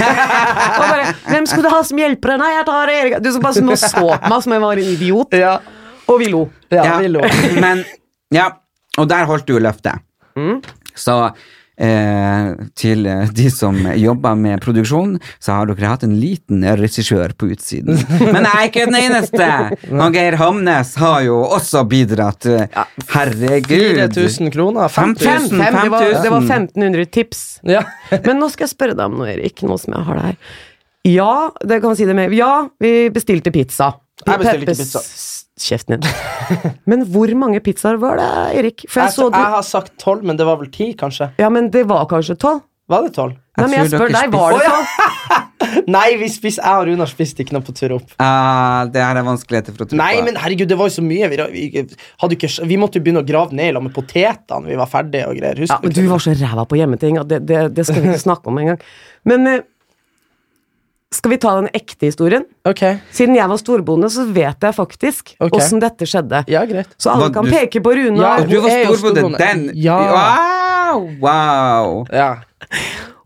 Hvem skulle du ha som hjelpere? Nei, jeg tar Erik. Du som bare nå så på meg som jeg var en idiot. ja. Og vi lo. Ja, Ja, vi lo. Men, ja, og der holdt du løftet. Mm. Så eh, til eh, de som jobber med produksjon, så har dere hatt en liten regissør på utsiden. Men jeg er ikke den eneste! Og Geir Hamnes har jo også bidratt. eh, Herregud. 4000 kroner. 5000. Fem, 5000. det, var, det var 1500 tips. Ja. Men nå skal jeg spørre deg om noe, Erik, nå som jeg har det her. Ja, det kan si det med. Ja, vi bestilte pizza. Jeg bestilte ikke pizza. Kjeften din. Men hvor mange pizzaer var det, Erik? For jeg Jeg, så jeg har sagt tolv, men det var vel ti, kanskje? Ja, men det var kanskje tolv? Var det tolv? Nei, men jeg spør deg, var det tolv? Nei, vi spis, jeg og Runar spiste ikke noe på tur opp. Uh, det her er vanskeligheter for å tro Nei, på. men herregud, det var jo så mye. Vi, vi, hadde ikke, vi måtte jo begynne å grave ned i lag med potetene. Vi var ferdige og greier. Husk Ja, men du du var så ræva på hjemmeting at det, det, det skal vi ikke snakke om engang. Men eh, Skal vi ta den ekte historien? Ok, Siden jeg var storbonde, så vet jeg faktisk Ok. åssen dette skjedde. ja, greit. Så alle Hva, kan du- peke på Runar. Ja, du var storbonde storbonde. den Ja. Wow! wow. Ja.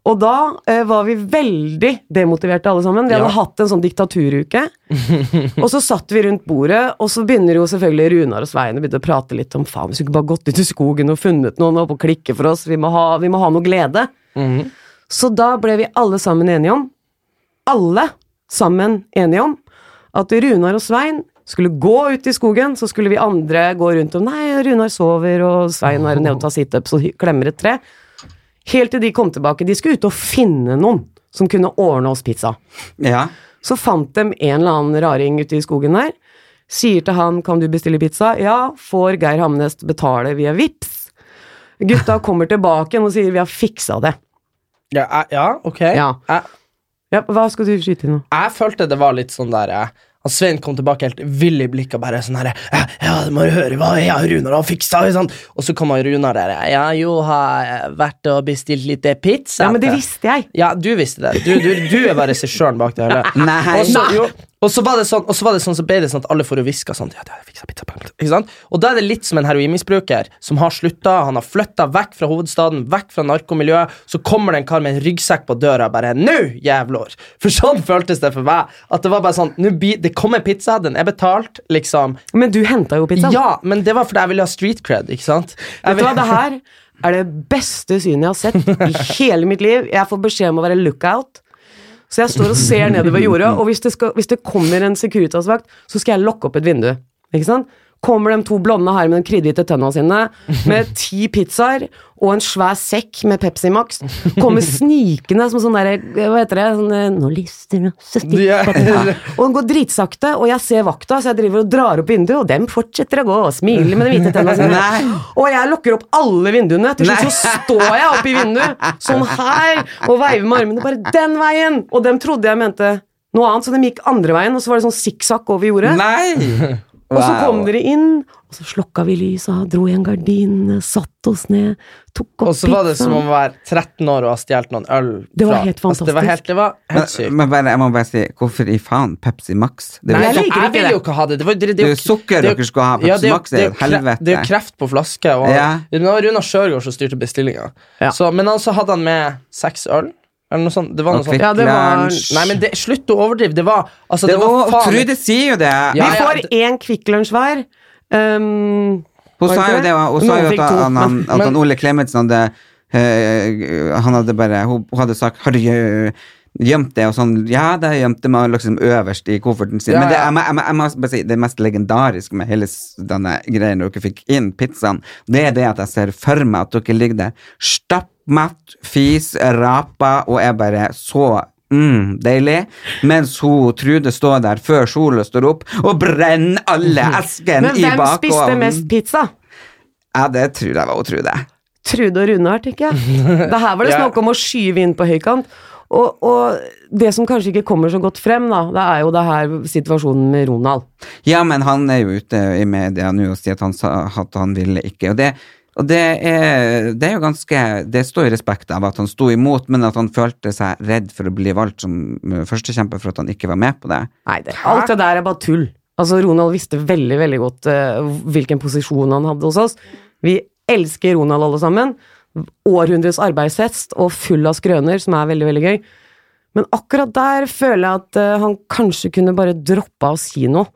Og da eh, var vi veldig demotiverte alle sammen. Vi hadde hatt en sånn diktaturuke. og så satt vi rundt bordet, og så begynner jo selvfølgelig Runar og Svein å prate litt om faen, vi skulle bare gått ut i skogen og funnet noen og klikke for oss, vi må ha, vi må ha noe glede. Så da ble vi alle sammen enige om, alle sammen enige om, at Runar og Svein skulle gå ut i skogen, så skulle vi andre gå rundt og Nei, Runar sover, og Svein er nede og tar situps og klemmer et tre. Helt til de kom tilbake. De skulle ut og finne noen som kunne ordne oss pizza. Ja. Så fant de en eller annen raring ute i skogen der. Sier til han 'kan du bestille pizza'? Ja. Får Geir Hamnes betale via VIPS. Gutta kommer tilbake og sier 'vi har fiksa det'. Ja, jeg- ja ok. Ja. Ja, hva skal du skyte i nå? jeg følte det var litt sånn der eh, han Svein kom tilbake helt vill i blikket og bare sånn her Ja, du må høre hva jeg og Runar har fiksa, ikke sant? Og så kom han Runar der. Ja, jo, har vært og bestilt litt pizza. Ja, men det visste jeg. Ja, du visste det. Du, du, du er bare regissøren bak det hele. Nei. Også, jo, og så var det sånn, og så var det sånn, så ble det sånn at alle får jo hviska sånn ja, fikset pizza, ikke sant? Og da er det litt som en heroinmisbruker som har slutta, han har flytta vekk fra hovedstaden, vekk fra narkomiljøet, så kommer det en kar med en ryggsekk på døra bare 'Nå, jævlår!' For sånn føltes det for meg. At det var bare sånn Det kommer pizza, den er betalt, liksom. Men du henta jo pizzaen. Ja, men det var fordi jeg ville ha street cred, ikke sant? Vet du hva, det her er det beste synet jeg har sett i hele mitt liv. Jeg får beskjed om å være lookout. Så jeg står og ser nedover jorda, og hvis det, skal, hvis det kommer en Securitas-vakt, så skal jeg lokke opp et vindu. Ikke sant? Kommer de to blonde her med de krydrete tønna sine, med ti pizzaer og en svær sekk med Pepsi Max, kommer snikende som sånn derre Hva heter det? Sånn, eh, Nå lister det. Og den går dritsakte, og jeg ser vakta, så jeg driver og drar opp vinduet, og dem fortsetter å gå og smile med de hvite tennene sine. Og jeg lukker opp alle vinduene. Til slutt så står jeg oppi i vinduet, sånn her, og veiver med armene bare den veien! Og dem trodde jeg mente noe annet, så de gikk andre veien, og så var det sånn sikksakk over jordet. Nei! Og så kom dere inn, og så slokka vi lysa, dro i en gardin, satt oss ned, tok opp Og så var det som å være 13 år og ha stjålet noen øl. Det var helt helt Altså, det var helt, det var helt Men, sykt. men bare, jeg må bare si, hvorfor i faen Pepsi Max? Det Nei, jeg liker jeg vil jo ikke ha det. Det, var, det, det, Det er jo sukker det er dere skulle ha. Ja, det Max er jo helvete. Det er jo kreft på flaske. Og Ja. Det var Runar Sjørgaard som styrte bestillinga. Ja. Så, men altså hadde han med seks øl. Eller noe sånt. Det var noe sånt. Ja, det var- Nei, men det, slutt å overdrive. Det var altså, Det det var var, faen Trude sier jo det. Ja, Vi får én Kvikk Lunsj hver. Um, Hun sa jo det, hun sa jo at, to, han, han, men- at han Ole Klemetsen hadde uh, Han hadde bare Hun hun hadde sagt 'Har du gjemt det?' og sånn Ja, det har jeg gjemt det med liksom øverst i kofferten sin. Ja, Men det, jeg, jeg, jeg, jeg må bare si det mest legendariske med hele denne greia når dere fikk inn pizzaen, det er det at jeg ser for meg at dere ligger der stappmatt, fis, rapa og er bare så Mm, deilig. Mens hun Trude står der før sola står opp og brenner alle eskene men hvem spiste mest pizza? Ja, det tror jeg var hun Trude. Trude og Runar, tenker jeg. Det her var det snakk om å skyve inn på høykant. Og, og det som kanskje ikke kommer så godt frem, da, det er jo det her situasjonen med Ronald. Ja, men han er jo ute i media nå og sier at han, sa, at han ville ikke. Og det, og det er, det er jo ganske Det står i respekt av at han sto imot, men at han følte seg redd for å bli valgt som uh, førstekjemper for at han ikke var med på det. Nei, det, alt det der er bare tull. Altså, Ronald visste veldig, veldig godt uh, hvilken posisjon han hadde hos oss. Vi elsker Ronald alle sammen. Århundrets arbeidshest og full av skrøner, som er veldig, veldig gøy. Men akkurat der føler jeg at uh, han kanskje kunne bare droppa å si noe.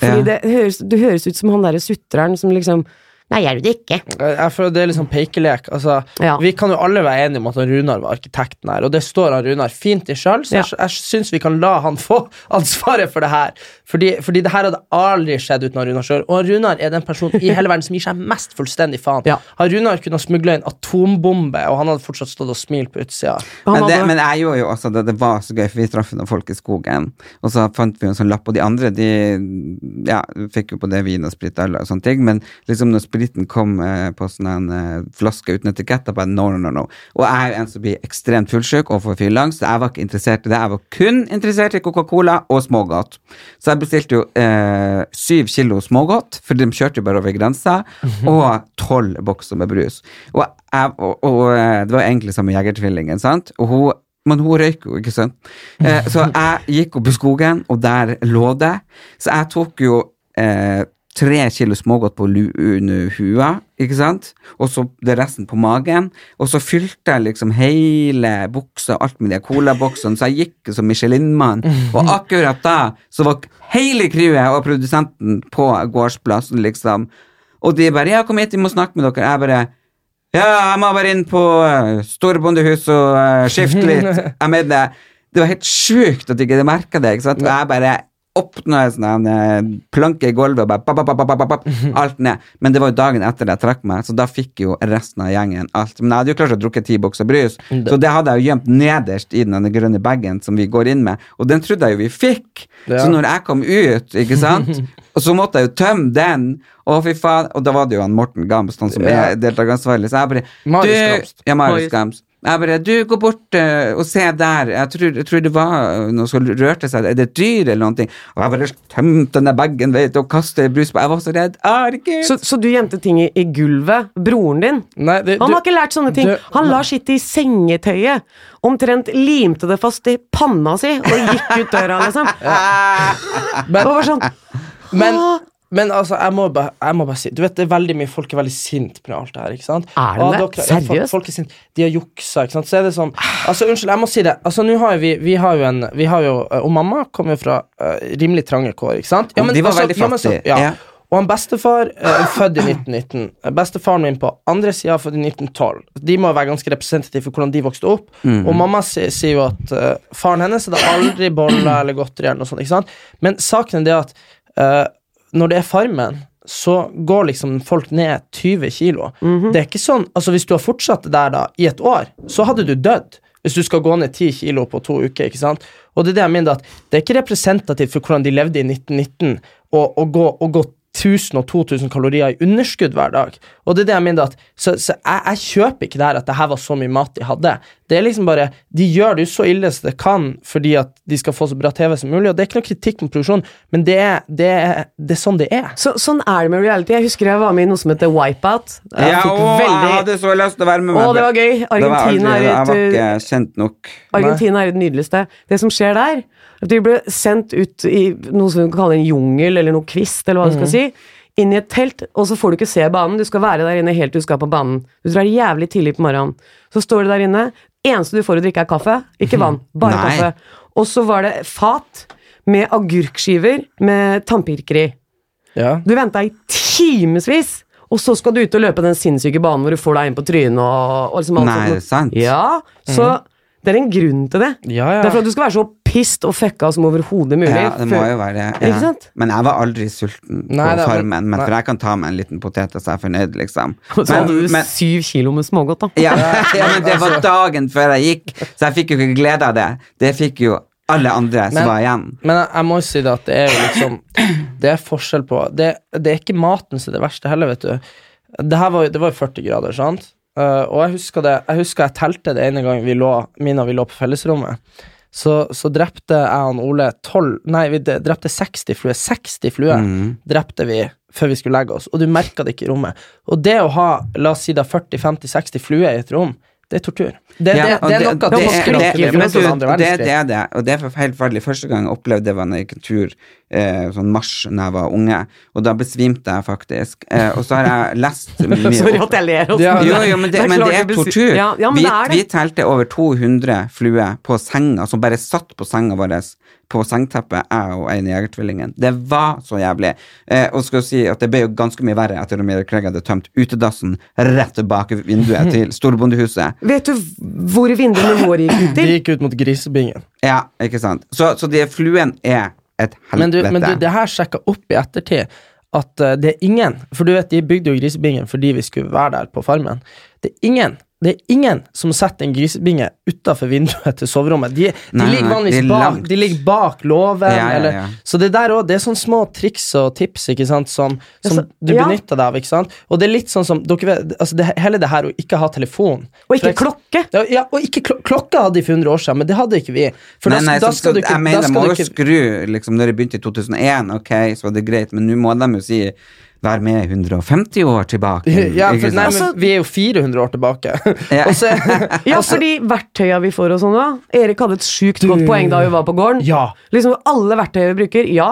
Fordi Ja. det, høres, det høres ut som han derre sutreren som liksom Nei, gjør du det ikke? Jeg føler det er litt sånn pekelek. Altså, Ja. Vi kan jo alle være enige om at Runar var arkitekten her, og det står han Runar fint i sjøl, så Ja. jeg, jeg syns vi kan la han få ansvaret for det her. Fordi, fordi det her hadde aldri skjedd uten Runar sjøl, og Runar er den personen i hele verden som gir seg mest fullstendig faen. Ja. Har Runar kunnet smugle en atombombe, og han hadde fortsatt stått og smilt på utsida. Men, det, men jeg gjorde jo også det, det var så gøy, for vi traff noen folk i skogen, og så fant vi en sånn lapp, og de andre de ja, fikk jo på det vin og sprit og sånne ting, men liksom når spriten kom eh, på sånn en eh, flaske uten etikett, da bare no, no, no, no. Og jeg er en som blir ekstremt fullsjuk og får fylleangst, så jeg var ikke interessert i det. Jeg var kun interessert i Coca-Cola og smågodt. Så jeg bestilte jo eh, syv kilo smågodt, for de kjørte jo bare over grensa, og tolv bokser med brus. Og, jeg, og, og eh, det var egentlig som med Jegertvillingen, sant? Og hun Men hun røyker jo, ikke sant. Eh, så jeg gikk opp i skogen, og der lå det. Så jeg tok jo eh, tre kilo smågodt på lu under hua, ikke sant, og så det resten på magen. Og så fylte jeg liksom hele buksa, alt med de colaboksene, så jeg gikk som Michelin-mann. Og akkurat da så var hele crewet og produsenten på gårdsplassen, liksom. Og de bare 'Ja, kom hit, vi må snakke med dere'. Jeg bare ja, jeg må bare inn på storbondehuset storbondehus og uh, skifte litt. Jeg mener, det var helt sjukt at de ikke merka det. ikke sant? Og jeg bare åpna jeg sånn uh, planke i gulvet og bare bap, bap, bap, alt ned. Men det var jo dagen etter jeg trakk meg, så da fikk jo resten av gjengen alt. Men jeg hadde jo klart å drukke ti bokser brus, så det hadde jeg jo gjemt nederst i den grønne bagen som vi går inn med, og den trodde jeg jo vi fikk. Ja. Så når jeg kom ut, ikke sant, og så måtte jeg jo tømme den, å fy faen, og da var det jo han Morten Gams, han som Ja. er deltakeransvarlig, så jeg bare Marius du, Gamst. Ja, Marius. Gams. Jeg bare, du, gå bort uh, og se der, jeg tror, jeg tror det var noe som rørte seg, er det et dyr eller noe? Og jeg bare tømte den der bagen, vet og kastet brus på, jeg var så redd, herregud. Så, så du gjemte ting i, i gulvet? Broren din? Nei, det, Han du- har ikke lært sånne ting. du- Han la sitt i sengetøyet. Omtrent limte det fast i panna si og gikk ut døra, liksom. Men, det var sånn men. Men altså, jeg må, bare, jeg må bare si Du vet, det er veldig mye folk er veldig sint på alt det her. ikke sant? Er det det? ja, Seriøst? folk er sint. De har juksa, ikke sant. Så er det sånn Altså, unnskyld, jeg må si det. Altså, nå har vi Vi har jo en vi har jo, Og mamma kommer jo fra uh, rimelig trange kår, ikke sant? Og de var veldig ja, men så- fattige, ja. ja. Og han bestefar eh, er født i 1919. Bestefaren min på andre sida født i 1912. De må være ganske representative for hvordan de vokste opp. Mm. Og mamma sier, sier jo at uh, faren hennes hadde aldri boller eller godteri eller noe sånt. ikke sant? Men saken er det at eh, når det er Farmen, så går liksom folk ned 20 kilo. Det er ikke sånn, altså Hvis du har fortsatt det der da i et år, så hadde du dødd. Hvis du skal gå ned 10 kilo på to uker. ikke sant? Og det er det jeg mener at det er ikke representativt for hvordan de levde i 1919 å å gå, å gå 1000 og 2000 kalorier i underskudd hver dag. Og det er det jeg mener at Så, så jeg, jeg kjøper ikke det her at det her var så mye mat de hadde. Det er liksom bare De gjør det jo så ille som det kan fordi at de skal få så bra TV som mulig, og det er ikke noe kritikk mot produksjonen, men det er, det er, det er sånn det er. Så, sånn er det med reality. Jeg husker jeg var med i noe som heter Wipeout. Jeg Ja, fikk å, jeg hadde så lyst til å være med. Å, det var gøy. Argentina var aldri- er Jeg var ikke kjent nok. Argentina er det nydeligste. Det som skjer der, at de ble sendt ut i noe som vi kan kalle en jungel, eller noe kvist, eller hva du skal si, inn i et telt, og så får du ikke se banen. Du skal være der inne helt til du skal på banen. Du drar jævlig tidlig på morgenen. Så står du der inne. Eneste du får å drikke, er kaffe. Ikke vann, bare Nei. kaffe. Og så var det fat med agurkskiver med tannpirker i. Ja. Du venta i timevis, og så skal du ut og løpe den sinnssyke banen hvor du får deg inn på trynet og, og liksom alt Nei, sånt. sant? Ja, så det er en grunn til det. Ja, ja. Det er for at du skal være så pissed og fucka som overhodet mulig. Ja, det må jo være det. Ja. Men jeg var aldri sulten Nei, på Farmen. Men nei. for jeg kan ta meg en liten potet, og så er jeg fornøyd, liksom. Så hadde du men, syv kilo med smågodt, da. ja, ja, men det var dagen før jeg gikk, så jeg fikk jo ikke glede av det. Det fikk jo alle andre som Men- var igjen. Men jeg, jeg må jo si det at det er jo liksom Det er forskjell på Det, det er ikke maten som er det verste heller, vet du. Det var, det var jo 40 grader, sant? Eh, og jeg husker det Jeg husker jeg telte det ene gang vi lå Mina vi lå på fellesrommet. Så, så drepte jeg og Ole 12 Nei, vi drepte 60 fluer. 60 fluer Mm. drepte vi før vi skulle legge oss, og du merka det ikke i rommet. Og det å ha la oss si da 40-50-60 fluer i et rom, det er tortur. Det, Ja, det, det er noe det- av det- det- det andre det, det er det, og det er helt forferdelig. Første gang jeg opplevde det, var når jeg gikk en tur eh, sånn mars da jeg var unge, og da besvimte jeg faktisk. Eh, og så har jeg lest mye Sorry at jeg ler. Ja, jo, jo, men det, men det er tortur. Ja, vi, det det. vi telte over 200 fluer på senga, som bare satt på senga vår, på sengeteppet, jeg og en Jegertvillingen. Det var så jævlig. Eh, og skal si at det ble jo ganske mye verre etter at Mira Craig hadde tømt utedassen rett bak vinduet til storbondehuset. Vet du hvor vinduene våre gikk ut De gikk ut mot grisebingen. Ja, ikke sant. Så, så de fluen er et helvete. Men du, men du, det her sjekka opp i ettertid at uh, det er ingen For du vet, de bygde jo grisebingen fordi vi skulle være der på farmen. Det er ingen det er ingen som setter en grisebinge utafor vinduet til soverommet. De, de Nei, ligger vanligvis de bak, de ligger bak låven. Ja, ja, eller- ja. Så det der også, det er sånne små triks og tips ikke sant, som, som altså, du ja. benytter deg av. ikke sant? Og det er litt sånn som dere vet, altså det, Hele det her å ikke ha telefon Og ikke klokke. Ja, ja, og ikke klok klokka hadde de for 100 år siden, men det hadde ikke vi. For nei, da, nei, da så, skal du ikke jeg mener, da de må du jo ikke, skru liksom, Når det begynte i 2001, ok, så var det greit, men nå må de jo si være med 150 år tilbake. Ja, for, nei, men vi er jo 400 år tilbake. Ja. Så, Ja, fordi verktøya vi får og sånn da Erik hadde et sjukt godt poeng da vi var på gården. Ja. Liksom alle verktøy vi bruker, ja.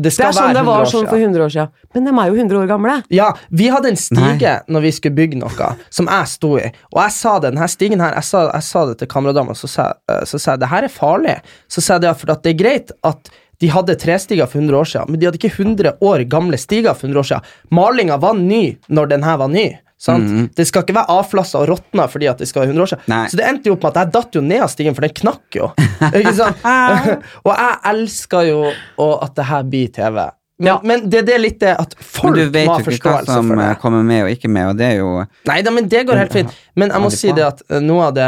det Det er sånn være det var sånn for 100 år siden. Men de er jo 100 år gamle. Ja, vi hadde en stige når vi skulle bygge noe, som jeg sto i. Og jeg sa det, denne stigen her, jeg sa, jeg sa det til kameradama, så sa, jeg- så sa jeg det her er farlig. Så sa jeg det for at det er greit at de hadde trestiger for 100 år siden, men de hadde ikke 100 år gamle stiger for 100 år siden. Malinga var ny når den her var ny. Sant? Det skal ikke være avflassa og råtna fordi at det skal være 100 år siden. Nei. Så det endte jo opp med at jeg datt jo ned av stigen, for den knakk jo. og jeg elsker jo at det her blir TV. Men, men det, det er litt det at Men folk du vet jo ikke hva som for det. eh, kommer med og ikke med, og det er jo Nei da, men det går helt fint. Men jeg må si det at eh, noe av det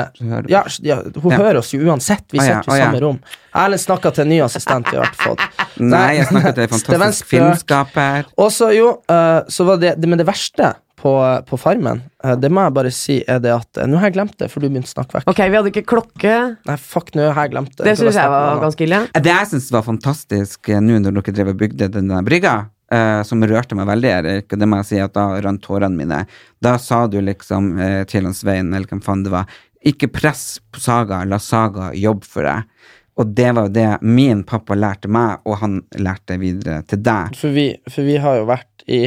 ja, ja, Hun Ja. hører oss jo uansett. Vi sitter jo i samme rom. Erlend snakka til en ny assistent vi har fått. Nei, jeg snakka til en Det fantastisk filmskaper. Og så jo, uh, så var det, det Men det verste på, på Farmen, eh, det må jeg bare si, er det at eh, Nå har jeg glemt det, for du begynte å snakke vekk. Ok, vi hadde ikke klokke. Nei, fuck, nå har jeg glemt det. Det syns jeg var ganske ille. Det jeg syns var fantastisk eh, nå når dere drev og bygde den brygga, eh, som rørte meg veldig, Erik, og det må jeg si at da rant tårene mine. Da sa du liksom eh, til han Svein, eller hvem faen det var, ikke press på Saga, la Saga jobbe for deg. Og det var jo det min pappa lærte meg, og han lærte videre til deg. For vi, for vi har jo vært i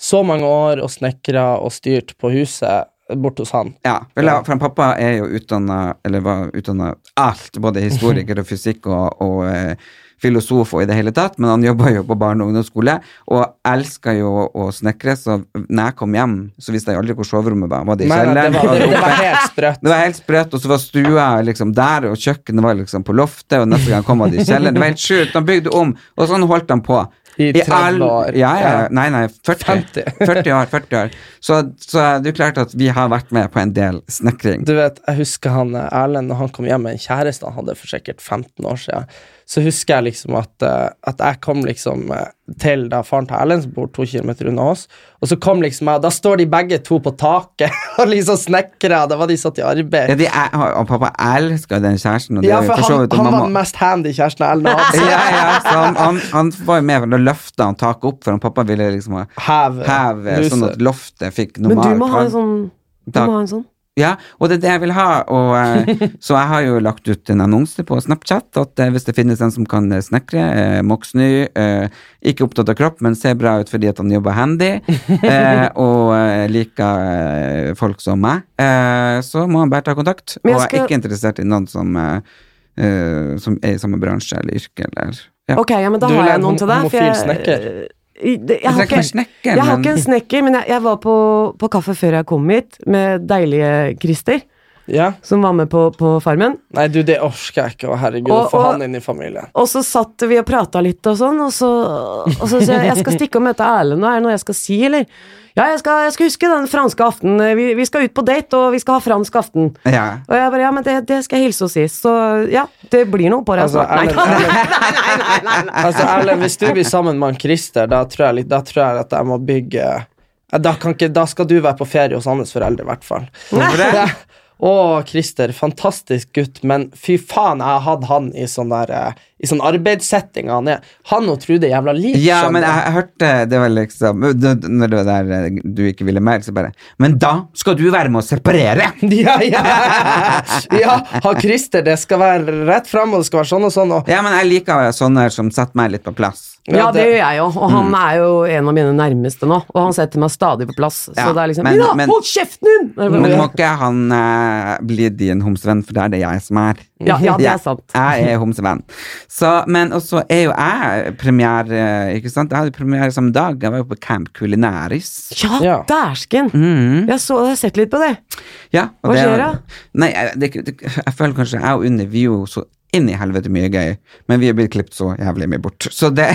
så mange år og snekra og styrt på huset bort hos han. Ja, vel, ja, for han pappa er jo utdanna, eller var utdanna alt, både historiker og fysikk og, og eh, filosof og i det hele tatt, men han jobba jo på barne- og ungdomsskole, og elska jo å snekre, så når jeg kom hjem, så visste jeg aldri hvor soverommet var. Var det i kjelleren? det, det det var helt sprøtt. Det var helt sprøtt, og så var stua liksom der, og kjøkkenet var liksom på loftet, og neste gang kom han i kjelleren. Det var helt sjukt. Han bygde om, og sånn holdt han på. I 30 år. Ja, ja, nei, nei, 40. 50. 40 år, 40 år. Så, så det er klart at vi har vært med på en del snekring. Du vet, jeg husker han eh, Erlend når han kom hjem med en kjæreste han hadde for sikkert 15 år siden. Så husker jeg liksom at, eh, at jeg kom liksom eh, til da faren til Erlend, som bor to kilometer unna oss, og så kom liksom jeg, da står de begge to på taket og liksom snekrer, da var de satt i arbeid. Ja, de er, og pappa elsker den kjæresten. Og Ja, for han, vidt han var den mest handy kjæresten Erlend hadde. ja, ja, så han, han, han var jo med, da løfta han taket opp, for han pappa ville liksom ha heve sånn at loftet fikk Men normal du må ha en sånn Du må ha en sånn. Ja, og det er det jeg vil ha. Og, eh, så jeg har jo lagt ut en annonse på Snapchat at eh, hvis det finnes en som kan eh, snekre, eh, moksny, eh, ikke opptatt av kropp, men ser bra ut fordi at han jobber handy, eh, og eh, liker folk som meg, eh, så må han bare ta kontakt. Og jeg er ikke interessert i noen som, som er i samme bransje eller yrke, eller ja. Ok, ja, men da Du har jeg noen til deg. homofil snekker? Jeg, Jeg har ikke snekker, jeg har ikke en snekker, men jeg, jeg var på, på kaffe før jeg kom hit, med deilige Christer, Ja. som var med på, på Farmen. Nei, du, det orker jeg ikke, å herregud, og, Og- få han inn i familien. Og så satt vi og prata litt og sånn, og så, og så sier jeg jeg skal stikke og møte Erlend, er det noe jeg skal si, eller? Ja, jeg skal, jeg skal huske den franske aften. Vi, vi skal ut på date, og vi skal ha fransk aften. Ja. Og jeg bare, ja, men det, det skal jeg hilse og si. Så ja, det blir noe på det. Altså, snart. Erlend, Nei, Erlend, altså, Erlend, hvis du blir sammen med han Christer, da tror jeg, litt- da tror jeg at jeg må bygge da, kan ikke, da skal du være på ferie hos hans foreldre, i hvert fall. Hvorfor det? Å, Christer, fantastisk gutt, men fy faen, jeg har hatt han i sånn der eh, I sånn arbeidssetting han er. Han og Trude jævla lik. Ja, men jeg, jeg hørte Det var liksom Når det var der eh, du ikke ville mer, så bare Men da skal du være med å separere! Ja, ja. ja, ha Christer, det skal være rett fram, og det skal være sånn og sånn. Og, Ja, men jeg liker sånne som setter meg litt på plass. Ja, det gjør jeg jo, og han Mm. er jo en av mine nærmeste nå, og han setter meg stadig på plass. Ja, så det er liksom men- men- hold kjeften din! Men må ikke han eh, bli din homsevenn, for det er det jeg som er. Ja, ja, det er sant. Jeg er homsevenn. Så, men også er jo jeg premiere, ikke sant? Jeg hadde premiere samme dag. Jeg var jo på Camp Culinaris. Ja, Ja. dæsken! Mm. Jeg, så, jeg har sett litt på det. Ja, og Hva det- skjer da? Nei, jeg, det, det, jeg føler kanskje jeg og Unni, vi er jo så inn i helvete mye gøy, men vi er blitt klippet så jævlig mye bort. Så det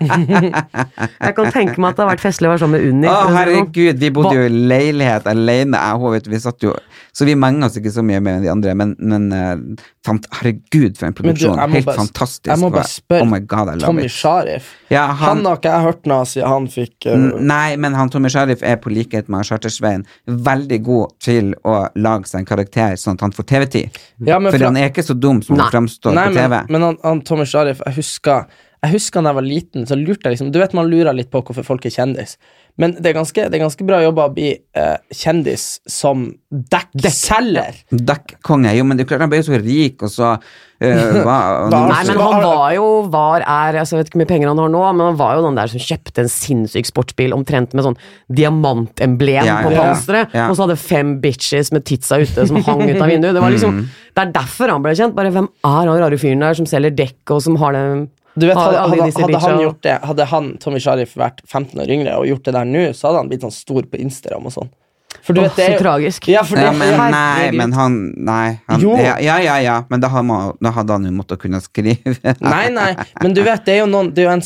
Jeg kan tenke meg at det har vært festlig å være sammen med Unni. Å, sånn. herregud, vi bodde jo i leilighet alene, jeg og hun, vi satt jo Så vi menga oss ikke så mye mer enn de andre, men, men eh, fant, herregud, for en produksjon. du. Helt bare- fantastisk. Jeg må bare spørre Oh god, Tommy. Sharif. Ja, Han han, har ikke jeg hørt noe siden han fikk uh, Nei, men han Tommy Sharif er på likhet med Chartersveien veldig god til å lage seg en karakter sånn at han får TV-tid. Ja, for, For han er ikke så dum som han framstår Nei, på TV. men, men han, han Tommy Sharif, jeg husker Jeg husker da jeg var liten, så lurte jeg liksom Du vet man lurer litt på hvorfor folk er kjendis, men det er ganske, det er ganske bra jobba å bli eh, kjendis som dekkselger. Dekkkonge. Jo, men det er klart han ble jo så rik, og så eh, var Nei, men han var jo, var, er altså, Jeg vet ikke hvor mye penger han har nå, men han var jo den der som kjøpte en sinnssyk sportsbil omtrent med sånn diamantemblem Ja, på ja, panseret, ja. og så hadde fem bitches med titsa ute som hang ut av vinduet. Det var liksom, det er derfor han ble kjent. Bare hvem er han rare fyren der som selger dekk, og som har Du vet, hadde, hadde, hadde han gjort det Hadde han, Tommy Sharif, vært 15 år yngre og gjort det der nå, så hadde han blitt sånn stor på Instagram og sånn. For du Åh, vet, det er så jo- tragisk. Ja, det, ja, men, nei, men han Nei. Han, Jo. ja, ja, ja, ja, men da, hadde han jo måttet kunne skrive. Nei, nei, men du vet, det er jo noen Det er jo en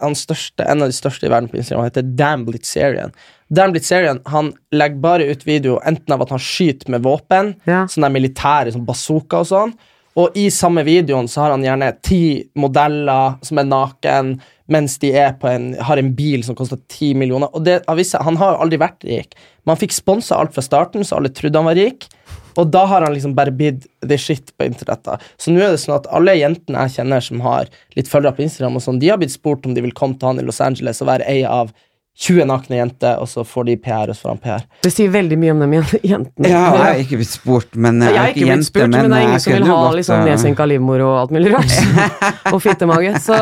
han største, En av de største i verden på Instagram Han heter Dan Blitzerian Dan Blitzerian, han legger bare ut video Enten av at han skyter med våpen Ja. Sånne der militære, som bazooka og sånn Og i samme videoen så har han gjerne Ti modeller som er naken Mens de en, har en bil som koster ti millioner. Og det, han har jo aldri vært rik. Man fikk sponset alt fra starten Så alle trodde han var rik. Og da har han liksom bare blitt the shit på internettet. Så nå er det sånn at alle jentene jeg kjenner som har litt følgere på Instagram, og sånn, de har blitt spurt om de vil komme til han i Los Angeles og være ei av 20 nakne jenter, og så får de PR, og så får han PR. Det sier veldig mye om dem jen- jentene. Ja, jeg har ikke blitt spurt, men Jeg jeg har er ikke blitt spurt, men, det er ingen som vil ha godt, liksom, eh, nedsenka livmor og alt mulig rart. og fittemage. Så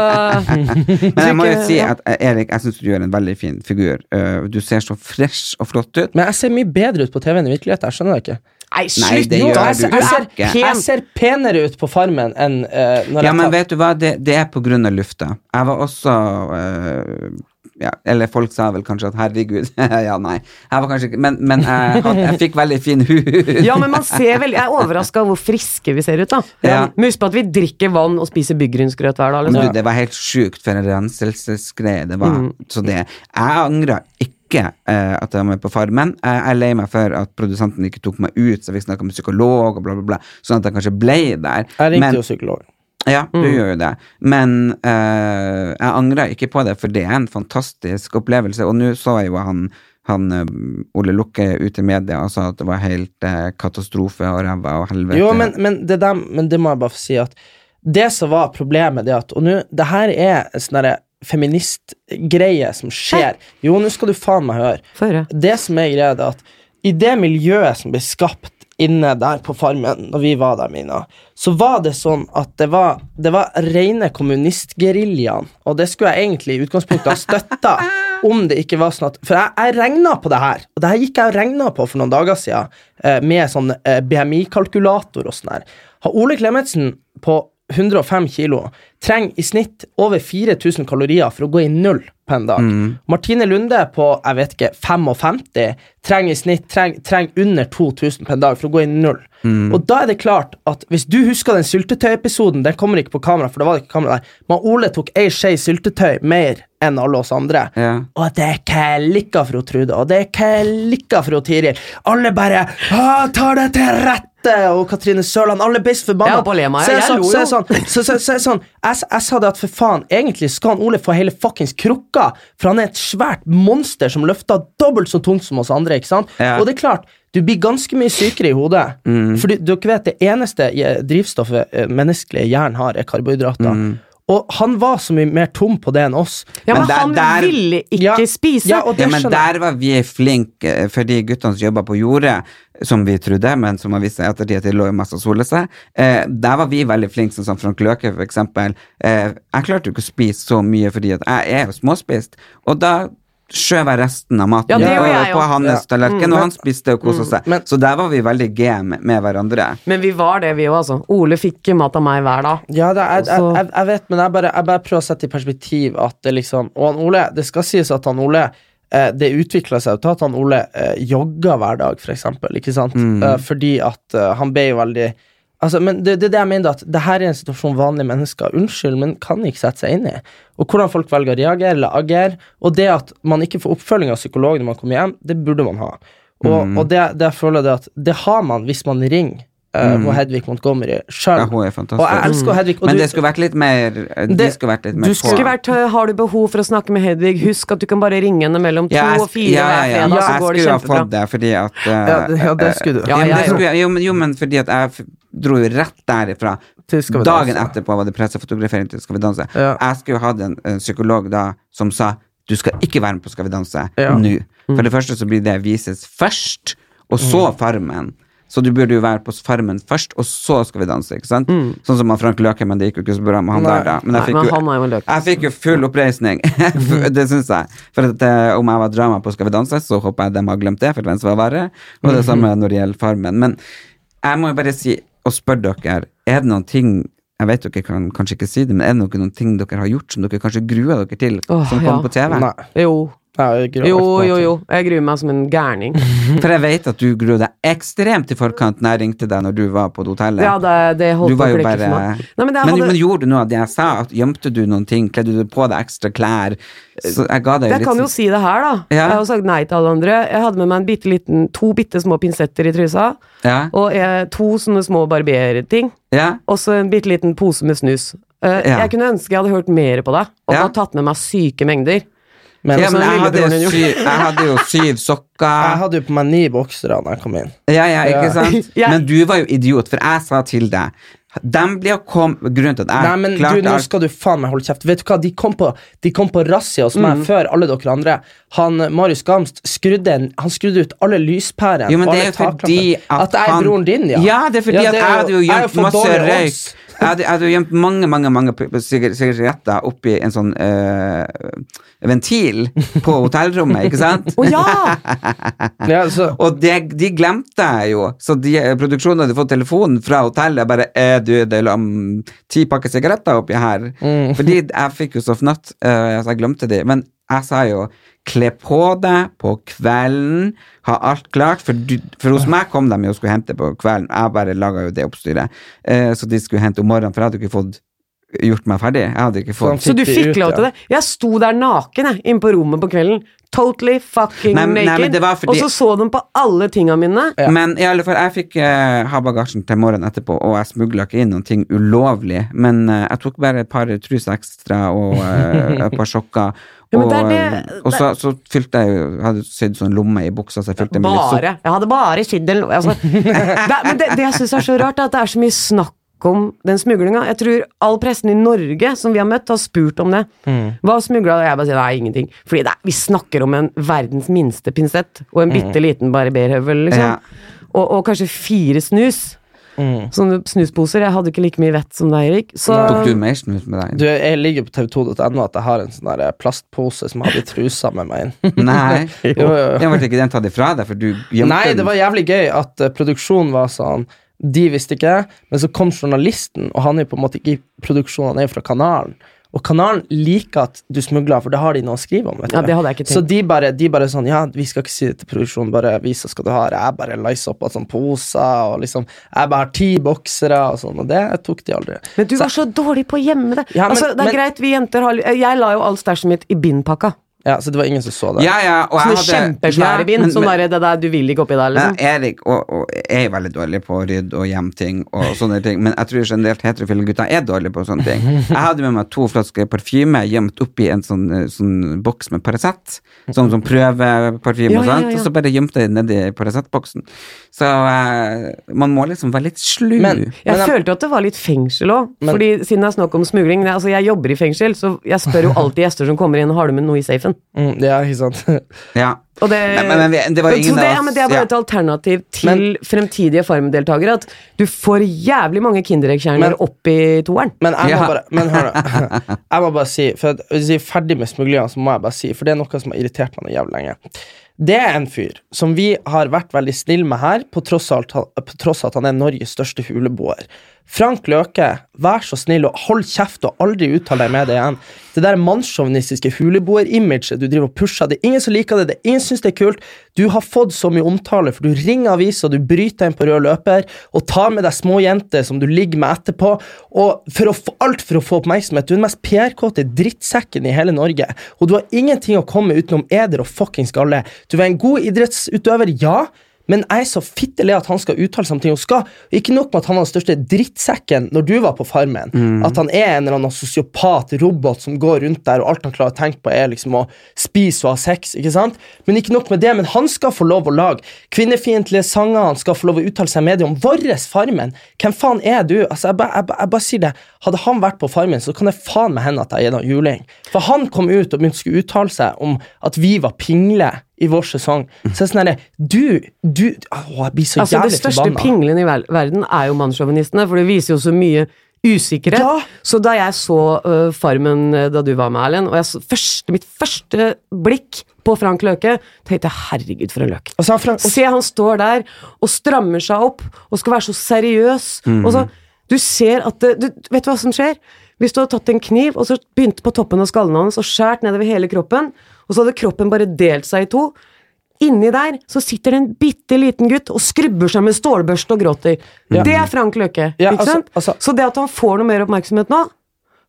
Men jeg må jo si at eh, Erik, jeg syns du gjør en veldig fin figur. Eh, Du ser så fresh og flott ut. Men jeg ser mye bedre ut på TV enn i virkeligheten. Jeg skjønner det ikke. Nei, slutt! nå! Jeg, ser, jeg, ser, jeg ser penere ut på Farmen enn uh, når Ja, jeg men vet du hva, det, det er på grunn av lufta. Jeg var også eh, ja, Eller folk sa vel kanskje at herregud Ja, nei. Jeg var kanskje ikke Men, men jeg, hadde- jeg fikk veldig fin hud. Ja, men man ser veldig Jeg er overraska over hvor friske vi ser ut, da. Ja. Men husk på at vi drikker vann og spiser byggrynsgrøt hver dag. Men du, Liksom. det var helt sjukt for en renselsesgreie det var. Så det Jeg angrer ikke eh, at jeg var med på Farmen. Jeg jeg er lei meg for at produsenten ikke tok meg ut, så jeg fikk snakka med psykolog og bla, bla, bla, sånn at jeg kanskje ble der. Jeg ringte Men- jo psykolog. Ja, du gjør jo det. Men uh, jeg angrer ikke på det, for det er en fantastisk opplevelse. Og nå så jeg jo han, han eh, Ole Lukke ute i media og sa at det var helt uh, katastrofe og ræva og helvete. Jo, men, men, det der, men det må jeg bare få si at det som var problemet, det at Og nå, det her er sånn derre feministgreie som skjer. Jo, nå skal du faen meg høre. Før, ja. Det som er greia, det er at i det miljøet som blir skapt inne der på Farmen, når vi var der, Mina, så var det sånn at det var, det var rene kommunistgeriljaen, og det skulle jeg egentlig i utgangspunktet ha støtta, om det ikke var sånn at For jeg, jeg regna på det her, og det her gikk jeg og regna på for noen dager siden, eh, med sånn eh, BMI-kalkulator og sånn her. Har Ole Klemetsen på 105 kilo trenger i snitt over 4000 kalorier for å gå i null på en dag. Martine Lunde på jeg vet ikke, 55 trenger i snitt treng, treng under 2000 på en dag for å gå i null. Og da er det klart at hvis du husker den syltetøyepisoden, den kommer ikke på kamera, for det var ikke kamera der, men Ole tok ei skje syltetøy mer enn alle oss andre. Yeah. Og det er klikka for Trude, og det er klikka for Tiril. Alle bare «Å, tar det til rette! Og Katrine Sørland, alle ble så forbanna. Jeg Så er jeg sånn- så er sånn, så, så, så er sånn jeg, jeg sa det at for faen, egentlig skal han Ole få hele fuckings krukka, for han er et svært monster som løfter dobbelt så tungt som oss andre, ikke sant? Ja. Og det er klart, du blir ganske mye sykere i hodet. For dere vet, det eneste eh, drivstoffet menneskelig menneskelige hjernen har, er karbohydrater. Og han var så mye mer tom på det enn oss. Ja, men Men der- han der- ville ikke Ja, spise. ja, og det Ja, men der var vi flinke, eh, for de guttene som jobba på jordet, som vi trodde, men som har vist seg ettertid at de lå jo masse og sola seg, eh, der var vi veldig flinke, som Frank Løke, for eksempel. Eh, jeg klarte jo ikke å spise så mye fordi at jeg er jo småspist, og da skjøv jeg resten av maten Ja, det på, jeg på jo. hans Ja. tallerken, og han spiste og kosa seg. Men- så der var vi veldig game med, hverandre. Men vi var det, vi òg, altså. Ole fikk mat av meg hver dag. Ja, det er, jeg, jeg, jeg vet, men jeg bare, jeg bare prøver å sette i perspektiv at det liksom Og han Ole, det skal sies at han Ole eh, det utvikla seg til at han Ole eh, jogga hver dag, for eksempel. Ikke sant? Mm. fordi at eh, han ble jo veldig Altså, men det, det er det jeg mener, at det her er en situasjon vanlige mennesker unnskyld, men kan ikke sette seg inn i. Og hvordan folk velger å reagere eller agere. Og det at man ikke får oppfølging av psykolog når man kommer hjem, det burde man ha. Og, og det, det jeg føler det at det har man hvis man ringer uh, på Hedvig Montgomery sjøl. Ja. Og jeg elsker Hedvig. Og Men du- det skulle vært litt mer Det- skulle vært litt mer skulle. Skulle vært, øh, har du behov for å snakke med Hedvig, husk at du kan bare ringe henne mellom to Ja, jeg, og fire ja, ja, ja. fredag, så jeg skulle ha fått det, fordi at uh, Ja, det- ja, det skulle du. Ja, Ja, jo, men, jo, men fordi at jeg dro jo rett derifra. Dagen etterpå var det pressefotografering til Skal vi danse. Ja. Jeg skulle hatt en, en psykolog da som sa du skal ikke være med på Skal vi danse Ja. nå. For det første så blir det vises først, og så Farmen. Så du burde jo være på Farmen først, og så Skal vi danse. ikke sant? Sånn som Frank Løke, men det gikk jo ikke så bra med han Nei. der, da. Men jeg Nei, fikk jo er jo jeg fikk jo full oppreisning. det syns jeg. For at, eh, om jeg var drama på Skal vi danse, så håper jeg de har glemt det, for hvem som var verre. Og det samme når det gjelder Farmen. Men jeg må jo bare si, og spørre dere, er det noen ting jeg vet dere kan kanskje ikke si det, men er det noen, noen ting dere har gjort som dere kanskje gruer dere til, Åh, som kommer ja. på TV? Nei. Jo. Jeg Jo, jo, jo. Jeg gruer meg som en gærning. For jeg vet at du gruer deg ekstremt i forkant når jeg ringte deg når du var på hotellet. Ja, det, det holdt du var jo bare. Nei, men det men, hadde- men gjorde du noe av det jeg sa? Gjemte du noen ting? Kledde du på deg ekstra klær? Så jeg ga deg Jeg litt kan jo sånn- si det her, da. Ja. Jeg har sagt nei til alle andre. Jeg hadde med meg en bitte liten, to bitte små pinsetter i trusa. ja, Og jeg, to sånne små barberting. ja. Og så en bitte liten pose med snus. Uh, Ja. Jeg kunne ønske jeg hadde hørt mer på deg, og Ja. bare tatt med meg syke mengder. Men ja, men jeg hadde, syv, jeg hadde jo syv jeg hadde jo på meg ni boksere da jeg kom inn. Ja, ja, ikke sant? Jeg- Men du var jo idiot, for jeg sa til deg De blir å komme Grunnen til at jeg Nei, men du, nå skal du faen meg holde kjeft. Vet du hva, De kom på, de kom på razzia hos meg før alle dere andre. Han Marius Gamst skrudde, han skrudde ut alle lyspærene. Jo, men det er jo fordi at At jeg er broren din, ja. Ja, det er fordi Ja, at det jeg er jo- hadde jo gjort gjemt masse røyk. Jeg hadde, jeg hadde gjemt mange mange, mange sigaretter oppi en sånn øh, ventil på hotellrommet, ikke sant? Å ja! Ja, så, Og de, de glemte jeg jo, så de, eh, produksjonen hadde fått telefonen fra hotellet bare Er du det er om ti pakker sigaretter oppi her? Mm. Fordi jeg fikk jo så fnatt, øh, så jeg glemte de. Men jeg sa jo Kle på deg på kvelden, ha alt klart. For, du, for hos meg kom de jo og skulle hente på kvelden. Jeg bare laga jo det oppstyret. Eh, så de skulle hente om morgenen, for jeg hadde jo ikke fått gjort meg ferdig. Jeg hadde ikke fått Så du Fikk fikk ut, lov til ja. det? Jeg sto der naken jeg, inne på rommet på kvelden. Totally fucking Nei, naked. nei, fordi- Og så så de på alle tinga mine. Men i alle fall, jeg fikk eh, ha bagasjen til morgenen etterpå, og jeg smugla ikke inn noen ting ulovlig. Men eh, jeg tok bare et par truser ekstra og eh, et par sokker. Ja, og, det det- og så, så fylte jeg Hadde sydd sånn lomme i buksa, så jeg fylte med litt Bare. Jeg hadde bare sydd en altså, det, Men det, det jeg syns er så rart, er at det er så mye snakk om den smuglinga. Jeg tror all pressen i Norge som vi har møtt, har spurt om det. Hva smugla du? Jeg bare sier nei, ingenting. Fordi det, er- vi snakker om en verdens minste pinsett og en bitte liten barberhøvel, liksom. Ja. Og, og kanskje fire snus. Sånne snusposer. Jeg hadde ikke like mye vett som deg, Erik. Så Tok du mer snus med deg? du, jeg ligger på tv2.no at jeg har en sånn plastpose som jeg hadde i trusa med meg inn. Nei. Jo, jo, jo. Jeg ble ikke den tatt ifra deg, for du gjemte Nei, det var jævlig gøy at uh, produksjonen var sånn De visste ikke, det, men så kom journalisten, og han er jo på en måte ikke i produksjonen, han er fra kanalen. Og kanalen liker at du smugler, for det har de noe å skrive om. Vet. Ja, det hadde jeg ikke tenkt. Så de bare, de bare sånn Ja, vi skal ikke si det til produksjonen, bare vis hva du har. Jeg bare licer opp av sånne poser, og liksom Jeg bare har ti boksere, og sånn, og det tok de aldri. Men du Så- var så dårlig på å gjemme det. Ja, men- altså, det er men- greit, vi jenter har Jeg la jo all stæsjen mitt i bindpakka. Ja, Så det var ingen som så det. Ja, ja, og Sånne jeg hadde kjempesvære Ja, bind. men- Sånn men- der, det der du vil ikke oppi der, liksom? Ja, Erik og, og er veldig dårlig på å rydde og gjemme ting, og sånne ting, men jeg tror generelt heterofile gutter er dårlige på sånne ting. Jeg hadde med meg to flasker parfyme gjemt oppi en sånn, eh, sånn boks med Paracet, sånn som prøveparfyme Ja, og sånt, ja, ja. og så bare gjemte jeg nedi Paracet-boksen. Så uh, man må liksom være litt slu. Men- Jeg Men- følte jo at det var litt fengsel òg. Fordi siden det er snakk om smugling Altså, jeg jobber i fengsel, så jeg spør jo alltid gjester som kommer inn, har du med noe i safen. Mm, ja, ikke sant. ja. Og det, Men- men- men det var ingen det, av ja, men det er bare ja. et alternativ til Men- fremtidige Farm-deltakere. At du får jævlig mange Kinderegg-kjerner opp i toeren. Men jeg må Ja. bare Men hør nå. Jeg må bare si For at, hvis jeg er ferdig med smuglerne, så må jeg bare si For det er noe som har irritert meg jævlig lenge. Det er en fyr som vi har vært veldig snille med her, på tross av, tross av at han er Norges største huleboer. Frank Løke, vær så snill og hold kjeft og aldri uttale deg med det igjen. Det der mannssjåvinistiske huleboer-imaget du driver og pusher, det er ingen som liker det, det er ingen syns det er kult. Du har fått så mye omtale, for du ringer aviser, du bryter inn på rød løper og tar med deg små jenter som du ligger med etterpå, og for få, alt for å få oppmerksomhet. Du er den mest PR-kåte drittsekken i hele Norge, og du har ingenting å komme utenom eder og fuckings galle. Du er en god idrettsutøver, ja. Men jeg er så fittelig at han skal uttale seg om ting. Og skal, ikke nok med at han var den største drittsekken når du var på Farmen, at han er en eller annen sosiopat, robot, som går rundt der, og alt han klarer å tenke på, er liksom å spise og ha sex. ikke sant? Men ikke nok med det, men han skal få lov å lage kvinnefiendtlige sanger, han skal få lov å uttale seg i media om vår Farmen. Hvem faen er du? Altså, jeg, bare- ba bare sier det. Hadde han vært på Farmen, så kan det faen meg hende at jeg gir ham juling. For han kom ut og begynte å uttale seg om at vi var pingle i vår sesong. Så sånn herre Du, du Å, jeg blir så Altså, det største forbanna. pingelen i verden er jo mannssjåvinistene, for det viser jo så mye usikkerhet. Ja. Så da jeg så uh, Farmen øh, da du var med, Erlend, og så første, mitt første blikk på Frank Løke, tenkte jeg herregud, for en løk. Og så Frank- se, han står der og strammer seg opp og skal være så seriøs. Og så, du ser at det, du, Vet du hva som skjer? Hvis du hadde tatt en kniv og så begynte på toppen av skallen hans og skjært nedover hele kroppen, og så hadde kroppen bare delt seg i to Inni der så sitter det en bitte liten gutt og skrubber seg med stålbørste og gråter. Det er Frank Løke. Ja, ikke altså- sant? altså- så det at han får noe mer oppmerksomhet nå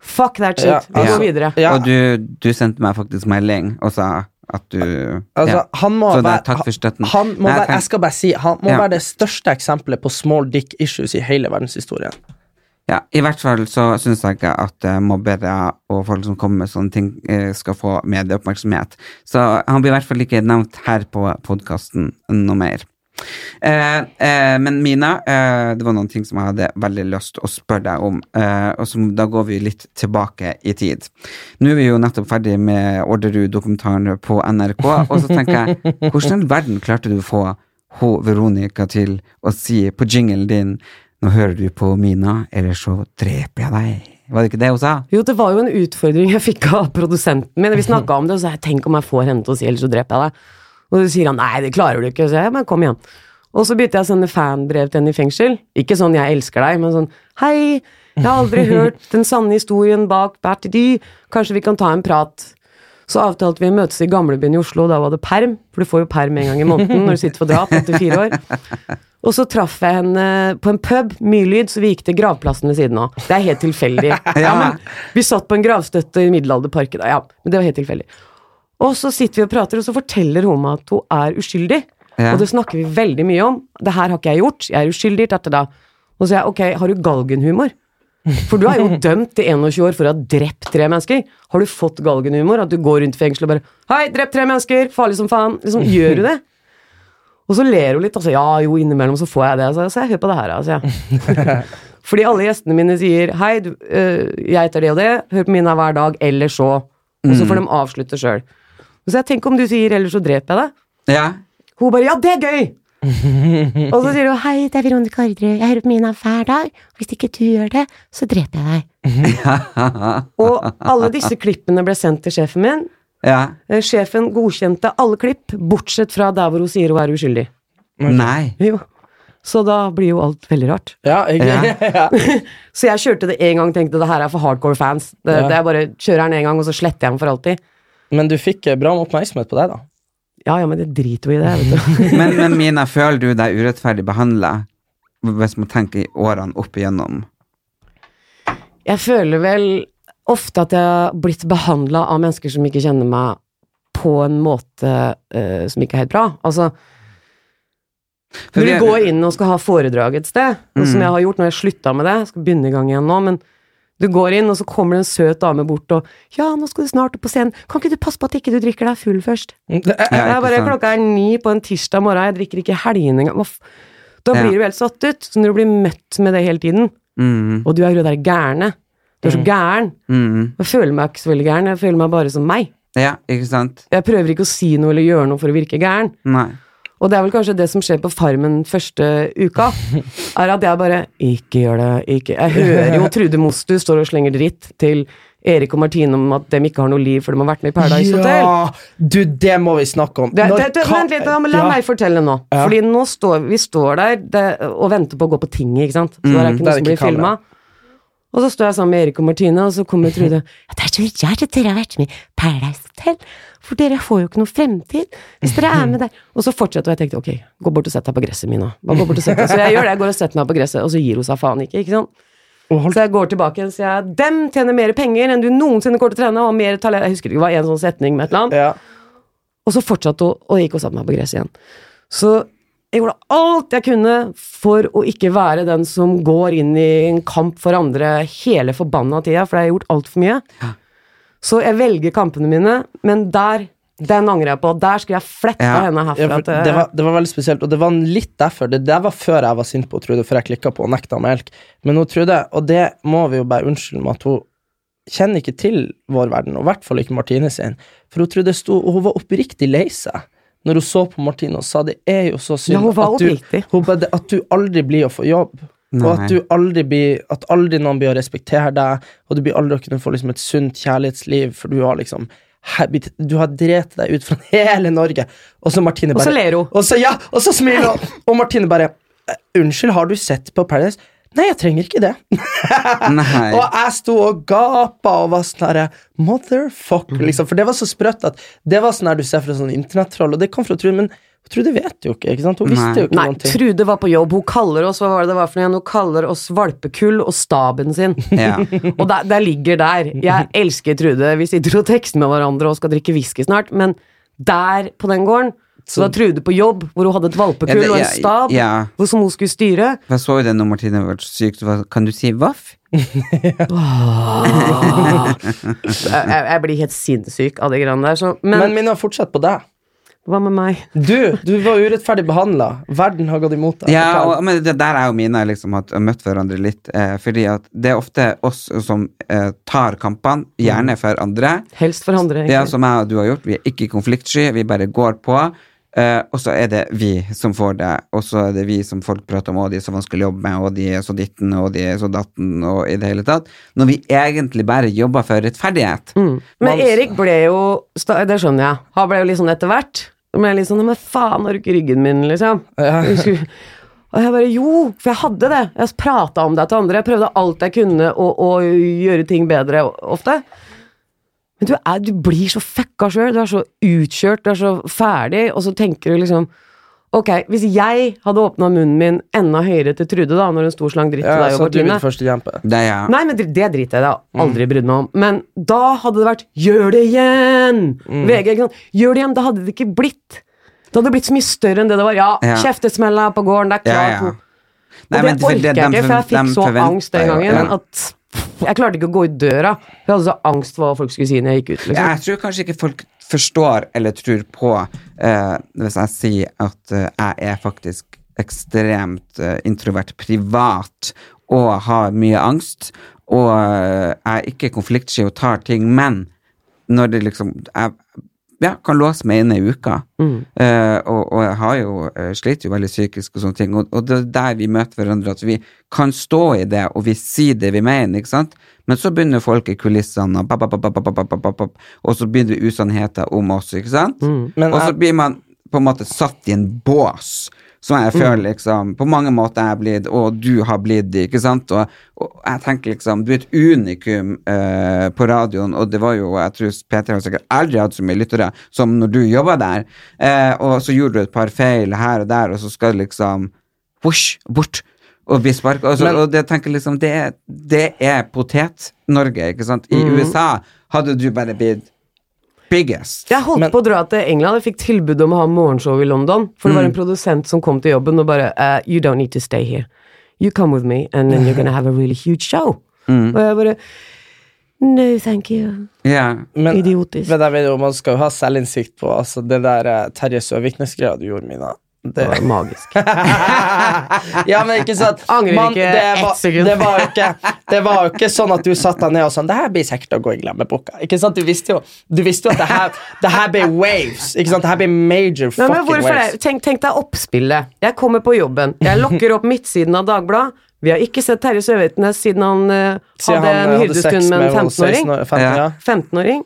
Fuck that shit. Ja, Vi altså- går videre. Ja. Og du, du sendte meg faktisk melding og sa at du Altså, ja. han må Så det være, takk for støtten. Han må Nei, jeg være, jeg skal bare si, han må Ja. være det største eksempelet på small dick issues i hele verdenshistorien. Ja, I hvert fall så syns jeg ikke at eh, mobbere og folk som kommer med sånne ting, eh, skal få medieoppmerksomhet. Så han blir i hvert fall ikke nevnt her på podkasten noe mer. Eh, eh, men Mina, eh, det var noen ting som jeg hadde veldig lyst å spørre deg om, eh, og som, da går vi litt tilbake i tid. Nå er vi jo nettopp ferdig med Orderud-dokumentaren på NRK, og så tenker jeg, hvordan i verden klarte du å få hun Veronica til å si på jinglen din nå hører du på Mina, eller så dreper jeg deg. Var det ikke det hun sa? Jo, det var jo en utfordring jeg fikk av produsenten min. Vi snakka om det, og så sa jeg tenk om jeg får henne til å si ellers så dreper jeg deg. Og så sier han nei, det klarer du ikke. Så jeg men kom igjen. Og så begynte jeg å sende fanbrev til henne i fengsel. Ikke sånn 'jeg elsker deg', men sånn 'hei, jeg har aldri hørt den sanne historien bak Bertedy, kanskje vi kan ta en prat'. Så avtalte vi å møtes i gamlebyen i Oslo, da var det perm, for du får jo perm en gang i måneden når du sitter for drap etter fire år. Og så traff jeg henne på en pub, mye lyd, så vi gikk til gravplassen ved siden av. Det er helt tilfeldig. Ja, men vi satt på en gravstøtte i Middelalderparken, ja, men det var helt tilfeldig. Og så sitter vi og prater, og så forteller hun meg at hun er uskyldig. Ja. Og det snakker vi veldig mye om. Det her har ikke jeg gjort, jeg er uskyldig, tatt da. Og så sier jeg, ok, har du galgenhumor? For du er jo dømt til 21 år for å ha drept tre mennesker. Har du fått galgenhumor? At du går rundt i fengsel og bare Hei, drept tre mennesker! Farlig som faen! Liksom, gjør du det? Og så ler hun litt, Altså, ja, jo, innimellom så får jeg det. Så, så jeg hører på det her, altså. Ja. Fordi alle gjestene mine sier hei, du, øh, jeg heter det og det, hør på mine hver dag, eller så. Og så får de avslutte sjøl. Så jeg tenker om du sier eller så dreper jeg deg. Ja. Hun bare ja, det er gøy! og så sier hun hei, det er Veronica Orderud, jeg hører på Mina hver dag. Hvis ikke du gjør det, så dreper jeg deg. og alle disse klippene ble sendt til sjefen min. ja. Eh, Sjefen godkjente alle klipp, bortsett fra der hvor hun sier hun er uskyldig. Nei. Jo. Så da blir jo alt veldig rart. Ja, ikke? Ja. Så jeg kjørte det en gang og tenkte det her er for hardcore fans. Det, Ja. det er bare kjører den en gang, og så sletter jeg den for alltid. Men du fikk eh, bra med oppmerksomhet på deg, da. Ja, ja, men det driter jo i det, vet du. Men, men Mina, føler du deg urettferdig behandla hvis man tenker i årene opp igjennom? Jeg føler vel ofte at jeg har blitt behandla av mennesker som ikke kjenner meg, på en måte uh, som ikke er helt bra. Altså, For når du går inn og skal ha foredrag et sted, mm. som jeg har gjort når jeg slutta med det, skal begynne i gang igjen nå, men du går inn, og så kommer det en søt dame bort og 'Ja, nå skal du snart opp på scenen. Kan ikke du passe på at ikke du drikker deg full først?' Det er- Ja, bare. Klokka er ni på en tirsdag morgen, jeg drikker ikke helgene engang. Da blir Ja. du helt satt ut. Så når du blir møtt med det hele tiden, Mm, og du er jo der gærne Du er så gæren. mm. Jeg føler meg ikke så veldig gæren, jeg føler meg bare som meg. Ja, ikke sant? Jeg prøver ikke å si noe eller gjøre noe for å virke gæren. Nei. Og det er vel kanskje det som skjer på Farmen første uka, er at jeg bare Ikke gjør det, ikke Jeg hører jo Trude Mostu står og slenger dritt til Erik og Martine om at de ikke har noe liv, for de har vært med i Paradise Hotel. Ja! Du, det må vi snakke om. Det, det, det, vent litt, da, la Ja. meg fortelle nå. Ja. Fordi nå står vi står der og venter på å gå på tinget, ikke sant. Så det er Mm, ikke det noe som blir filma. Og så står jeg sammen med Erik og Martine, og så kommer Trude. Ja, det er så rart at dere har vært med i Paradise Hotel, for dere får jo ikke noe fremtid hvis dere er med der. Og så fortsetter og jeg tenkte ok, gå bort og sett deg på gresset, Mina. Bare gå bort og sett deg. Så jeg gjør det, jeg går og setter meg på gresset, og så gir hun seg faen ikke, ikke sant. Så jeg går tilbake og sier dem tjener mer penger enn du noensinne kommer til å trene, og mer talent. Jeg husker ikke, det var en sånn setning med et eller annet. Ja. Og så fortsatte hun, og gikk og satte meg på gresset igjen. Så jeg gjorde alt jeg kunne for å ikke være den som går inn i en kamp for andre hele forbanna tida, for jeg har gjort altfor mye. Så jeg velger kampene mine, men der den angrer jeg på. Der skulle jeg fletta Ja. henne herfra for det, var, det var veldig spesielt, og det var litt derfor. Det der var før jeg var sint på Trude, før jeg klikka på og nekta melk. Men hun Trude, og det må vi jo bare unnskylde med at hun kjenner ikke til vår verden, og i hvert fall ikke Martine sin. For hun Trude sto, og hun var oppriktig lei seg når hun så på Martine og sa det er jo så synd Ja, at, du, at du aldri blir å få jobb. Nei. Og at du aldri blir At aldri noen blir å respektere deg, og du blir aldri å kunne få liksom et sunt kjærlighetsliv, for du har liksom Du har drept deg ut fra hele Norge, og så Martine Og så bare ler hun. Og så, ja, og så smiler hun, og Martine bare «Eh, Unnskyld, har du sett på Paradise? Nei, jeg trenger ikke det. Og jeg sto og gapa og var sånn herre Motherfuck, liksom. For det var så sprøtt at det var sånn her du ser fra sånn internettroll, og det kom fra Trude, men Trude vet jo ikke, ikke sant? Hun visste jo ikke Nei, noen ting. Trude var på jobb. Hun kaller oss hva var det det var for noe igjen? Hun kaller oss valpekull og staben sin. Ja. og der, der ligger der. Jeg elsker Trude. Vi sitter og tekster med hverandre og skal drikke whisky snart, men der på den gården så var Trude på jobb, hvor hun hadde et valpekull Ja, det- og en stab ja. hvor som hun skulle styre. Jeg så jo det når Martine var syk, kan du si voff? Jeg, jeg, blir helt sinnssyk av de greiene der. Så, men, Men minner fortsatt på deg. Hva med meg? Du, du var urettferdig behandla. Verden har gått imot deg. Ja, og, men det der er jo mine liksom at har møtt hverandre litt, eh, fordi at det er ofte oss som eh, tar kampene, gjerne for andre. Helst for andre, Ja, Det som jeg og du har gjort. Vi er ikke konfliktsky, vi bare går på. Eh, og så er det vi som får det, og så er det vi som folk prater om, og de er så vanskelig å jobbe med, og de er så ditten, og de er så datten, og i det hele tatt. Når vi egentlig bare jobber for rettferdighet. Men Mans- Erik ble jo Det skjønner jeg. Han ble jo litt sånn etter hvert. Ble litt sånn Men faen, har du ikke ryggen min, liksom? Ja. Og jeg bare Jo, for jeg hadde det. Jeg prata om det til andre. Jeg prøvde alt jeg kunne å, å gjøre ting bedre ofte. Men du, er, du blir så fucka sjøl. Du er så utkjørt, du er så ferdig, og så tenker du liksom Ok, hvis jeg hadde åpna munnen min enda høyere til Trude da, når hun sto og slang dritt til Ja, deg så og at du vil Martine først kjempe. Det ja. Nei, men det, det driter jeg i. Det har aldri brydd meg om. Men da hadde det vært 'gjør det igjen'! VG, ikke sant? Gjør det igjen! Da hadde det ikke blitt Det hadde blitt så mye større enn det det var. Ja, Ja. kjeftesmella på gården, det er klart. ja. ja. Nei, og det orker jeg ikke, for jeg fikk så angst den gangen ja. at jeg klarte ikke å gå i døra. Jeg hadde så angst for hva folk skulle si når jeg gikk ut. Liksom. Jeg tror kanskje ikke folk forstår eller tror på eh, hvis jeg sier at eh, jeg er faktisk ekstremt eh, introvert privat og har mye angst, og eh, jeg er ikke konfliktsky og tar ting, men når det liksom jeg, ja, kan låse meg inne i uka. Mm. Uh, og, og, jeg har jo, slitt jo veldig psykisk og sånne ting, og, og, det er der vi møter hverandre, at vi kan stå i det, og vi sier det vi mener, ikke sant? Men så begynner folk i kulissene, og, så begynner det usannheter om oss, ikke sant? Mm. og så blir man på en måte satt i en bås som jeg føler liksom På mange måter jeg er blitt, og du har blitt det, ikke sant? Og, og jeg tenker liksom Du er et unikum eh, på radioen, og det var jo Jeg tror P3 har sikkert aldri hatt så mye lyttere som når du jobba der. Eh, og så gjorde du et par feil her og der, og så skal det liksom Whoosh, bort. Og bli sparka. Og, så- og det tenker liksom Det det er potet-Norge, ikke sant? I USA hadde du bare blitt biggest. Jeg holdt Men- på å dra til England. Jeg fikk tilbud om å ha morgenshow i London. For det var en produsent som kom til jobben og bare uh, You don't need to stay here. You come with me, and then you're gonna have a really huge show. Og jeg bare No, thank you. Yeah. Men Idiotisk. Men jeg, mener jo, man skal jo ha selvinnsikt på altså, det der eh, Terje Søviknes-greia du gjorde, Mina. Det, var magisk. ja, men ikke sant Angrer ikke det, ett sekund. det, var jo ikke, det var jo ikke sånn at du satt deg ned og sånn Det her blir sikkert å gå i glemmeboka. Ikke sant? Du visste jo, du visste jo at det her, det her blir waves. Ikke sant? Det her blir major fucking men hvorfor waves. det? Tenk, tenk deg oppspillet. Jeg kommer på jobben. Jeg lokker opp midtsiden av Dagbladet. Vi har ikke sett Terje Søviknes siden han uh, hadde en eh, hadde sex hyrdestund med en 15-åring. 16 år- 15, Ja. ja. 15-åring.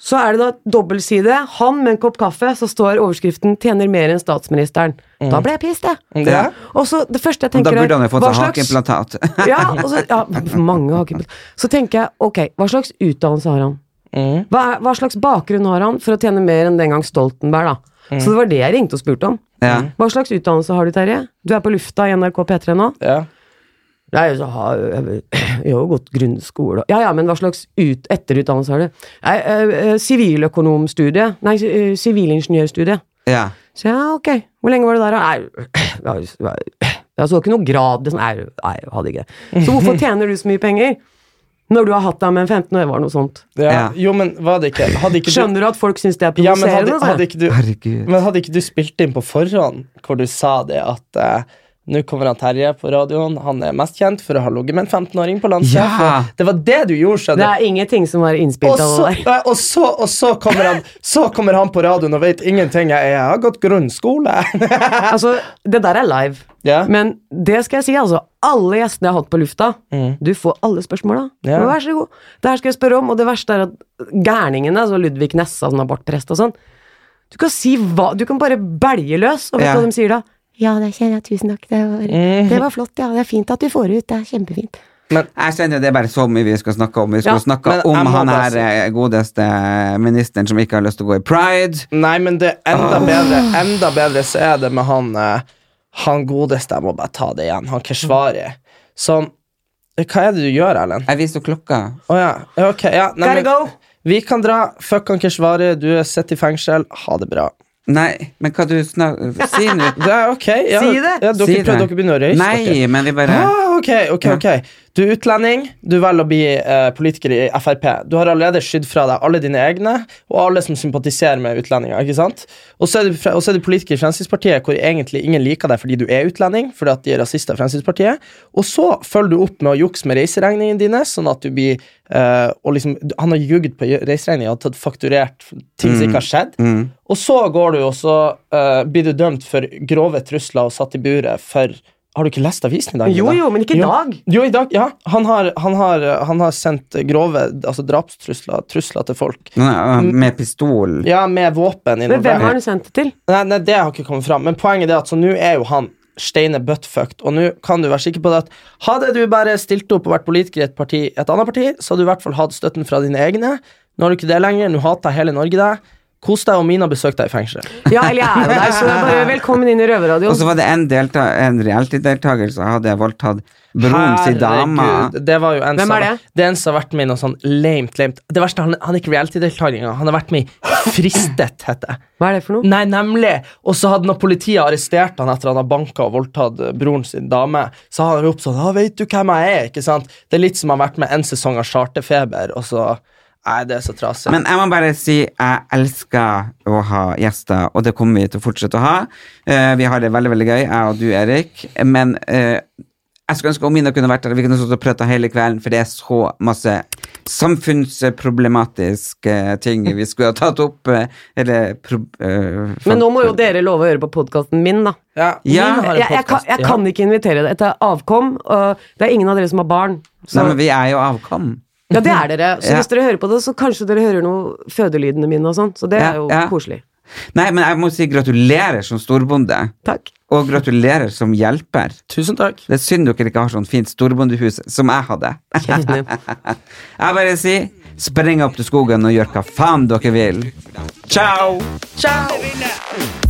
Så er det da dobbeltside. Han med en kopp kaffe, så står overskriften 'tjener mer enn statsministeren'. Da ble jeg pissed, jeg. Ja. Og så det første jeg tenker Da burde han jo fått seg hakeimplantat. Ja, og så, ja, mange hakeimplantat. Så tenker jeg, ok, hva slags utdannelse har han? Mm. Hva, er, hva slags bakgrunn har han for å tjene mer enn den gang Stoltenberg, da? Så det var det jeg ringte og spurte om. Ja. Hva slags utdannelse har du, Terje? Du er på lufta i NRK P3 nå? Ja. Nei, så har jeg, jeg har jo gått grunnskole Ja ja, men hva slags ut, etterutdannelse har du? Nei, eh, eh, Siviløkonomstudie. Nei, eh, sivilingeniørstudie. ja. Så ja, ok. Hvor lenge var du der, da? Nei, jeg, så ikke noe grad. Liksom. Nei, nei, jeg hadde ikke det. Så hvorfor tjener du så mye penger? Når du har hatt deg med en 15 år, var noe sånt. Ja. Ja. Jo, men var det ikke Hadde ikke du Skjønner du at folk syns det er ja, men provoserende? hadde, hadde, ikke du, men hadde ikke du spilt inn på forhånd hvor du sa det at eh, nå kommer han Terje på radioen. Han er mest kjent for å ha ligget med en 15-åring på landsjef. Ja. Det var det du gjorde, det skjønner du. er ingenting som var Og innspilt av det der. og, så, og så, kommer han, så kommer han på radioen og vet ingenting. Jeg, jeg har gått grunnskole. Altså, det der er live. Yeah. Men det skal jeg si, altså. Alle gjestene jeg har hatt på lufta, Mm. du får alle spørsmåla. Yeah. Vær så god. Det her skal jeg spørre om, og det verste er at gærningene, altså Ludvig Nessa, som abortprest og sånn Du kan si hva Du kan bare belge løs, og vet du yeah. hva de sier da? Ja, det kjenner jeg. Tusen takk. Det var, Mhm. det var flott. Ja, det er fint at du får det ut. Det er kjempefint. Jeg kjenner det er bare så mye vi skal snakke om. Vi skal Ja, snakke om han her si- eh, godeste ministeren som ikke har lyst til å gå i pride. Nei, men det er enda bedre Enda bedre så er det med han eh, Han godeste, jeg må bare ta det igjen, han Keshvari. Som Hva er det du gjør, Erlend? Jeg viser klokka. Å oh, ja. Ok, ja. Nei, men, vi kan dra. Fuck han Keshvari, du er sitter i fengsel. Ha det bra. Nei, men hva du snakker Si nå. Det ok. Ja, Si det. Ja, dere, Si det. dere begynner å røyse Nei, men vi bare Ah, ok, ok, ok Du er utlending, du velger å bli eh, politiker i Frp. Du har allerede skydd fra deg alle dine egne og alle som sympatiserer med utlendinger. ikke sant? Og så er er du politiker i Fremskrittspartiet hvor egentlig ingen liker deg fordi du er utlending, fordi at de er rasister i Fremskrittspartiet. Og så følger du opp med å jukse med reiseregningene dine, sånn at du blir eh, og liksom, Han har jugd på reiseregninga og tatt fakturert ting som ikke har skjedd. mm. Og så går du, og så eh, blir du dømt for grove trusler og satt i buret for Har du ikke lest avisen i dag? Jo, jo, men ikke i dag. Jo, i dag, ja. Han har, han har, han har sendt grove altså drapstrusler trusler til folk. Nei, Med pistol. Ja, med våpen Men hvem har han sendt det til? Nei, nei, det har ikke kommet fram. Men poenget er at så nå er jo han Steine buttfucked, og nå kan du være sikker på det at hadde du bare stilt opp og vært politiker i et, parti, et annet parti, så hadde du i hvert fall hatt støtten fra dine egne. Nå har du ikke det lenger, nå hater hele Norge deg. Kos deg, og Mina besøkte deg i fengsel. Ja, eller jeg er jo der, så jeg bare velkommen inn i Og så var det en, delta en reality-deltaker som hadde voldtatt broren sin dame. Herregud, Det var jo en Hvem er det? Det er en som har vært med i noe sånn lamet, lamet Det verste, han, han er ikke reality-deltaker engang. Han har vært med i Fristet, heter det. Hva er det for noe? Nei, nemlig. Og så hadde når politiet arrestert han etter han har banka og voldtatt eh, broren sin dame, så har han ropt sånn 'Å, vet du hvem jeg er?' Ikke sant? Det er litt som han har vært med en sesong av Charterfeber, og så Nei, det er så trasig. Men jeg må bare si jeg elsker å ha gjester, og det kommer vi til å fortsette å ha. Uh, vi har det veldig veldig gøy, jeg og du, Erik. Men uh, jeg skulle ønske Omina kunne vært der. Vi kunne stått og prata hele kvelden, for det er så masse samfunnsproblematiske ting vi skulle ha tatt opp. eh, Eller pro, uh, Men nå må jo dere love å høre på podkasten min, da. ja, Ja, min har Jeg, jeg, kan, jeg kan ikke invitere deg. Dette er avkom, og det er ingen av dere som har barn. Så, Nei, men vi er jo avkom. Ja, det er dere. Så Ja. hvis dere hører på det, så kanskje dere hører noe fødelydene mine og sånn. Så det Ja, er jo ja. koselig. Nei, men jeg må si gratulerer som storbonde. Takk. Og gratulerer som hjelper. Tusen takk. Det er synd dere ikke har sånn fint storbondehus som jeg hadde. Jeg bare sier spring opp til skogen og gjør hva faen dere vil. Ciao! Ciao!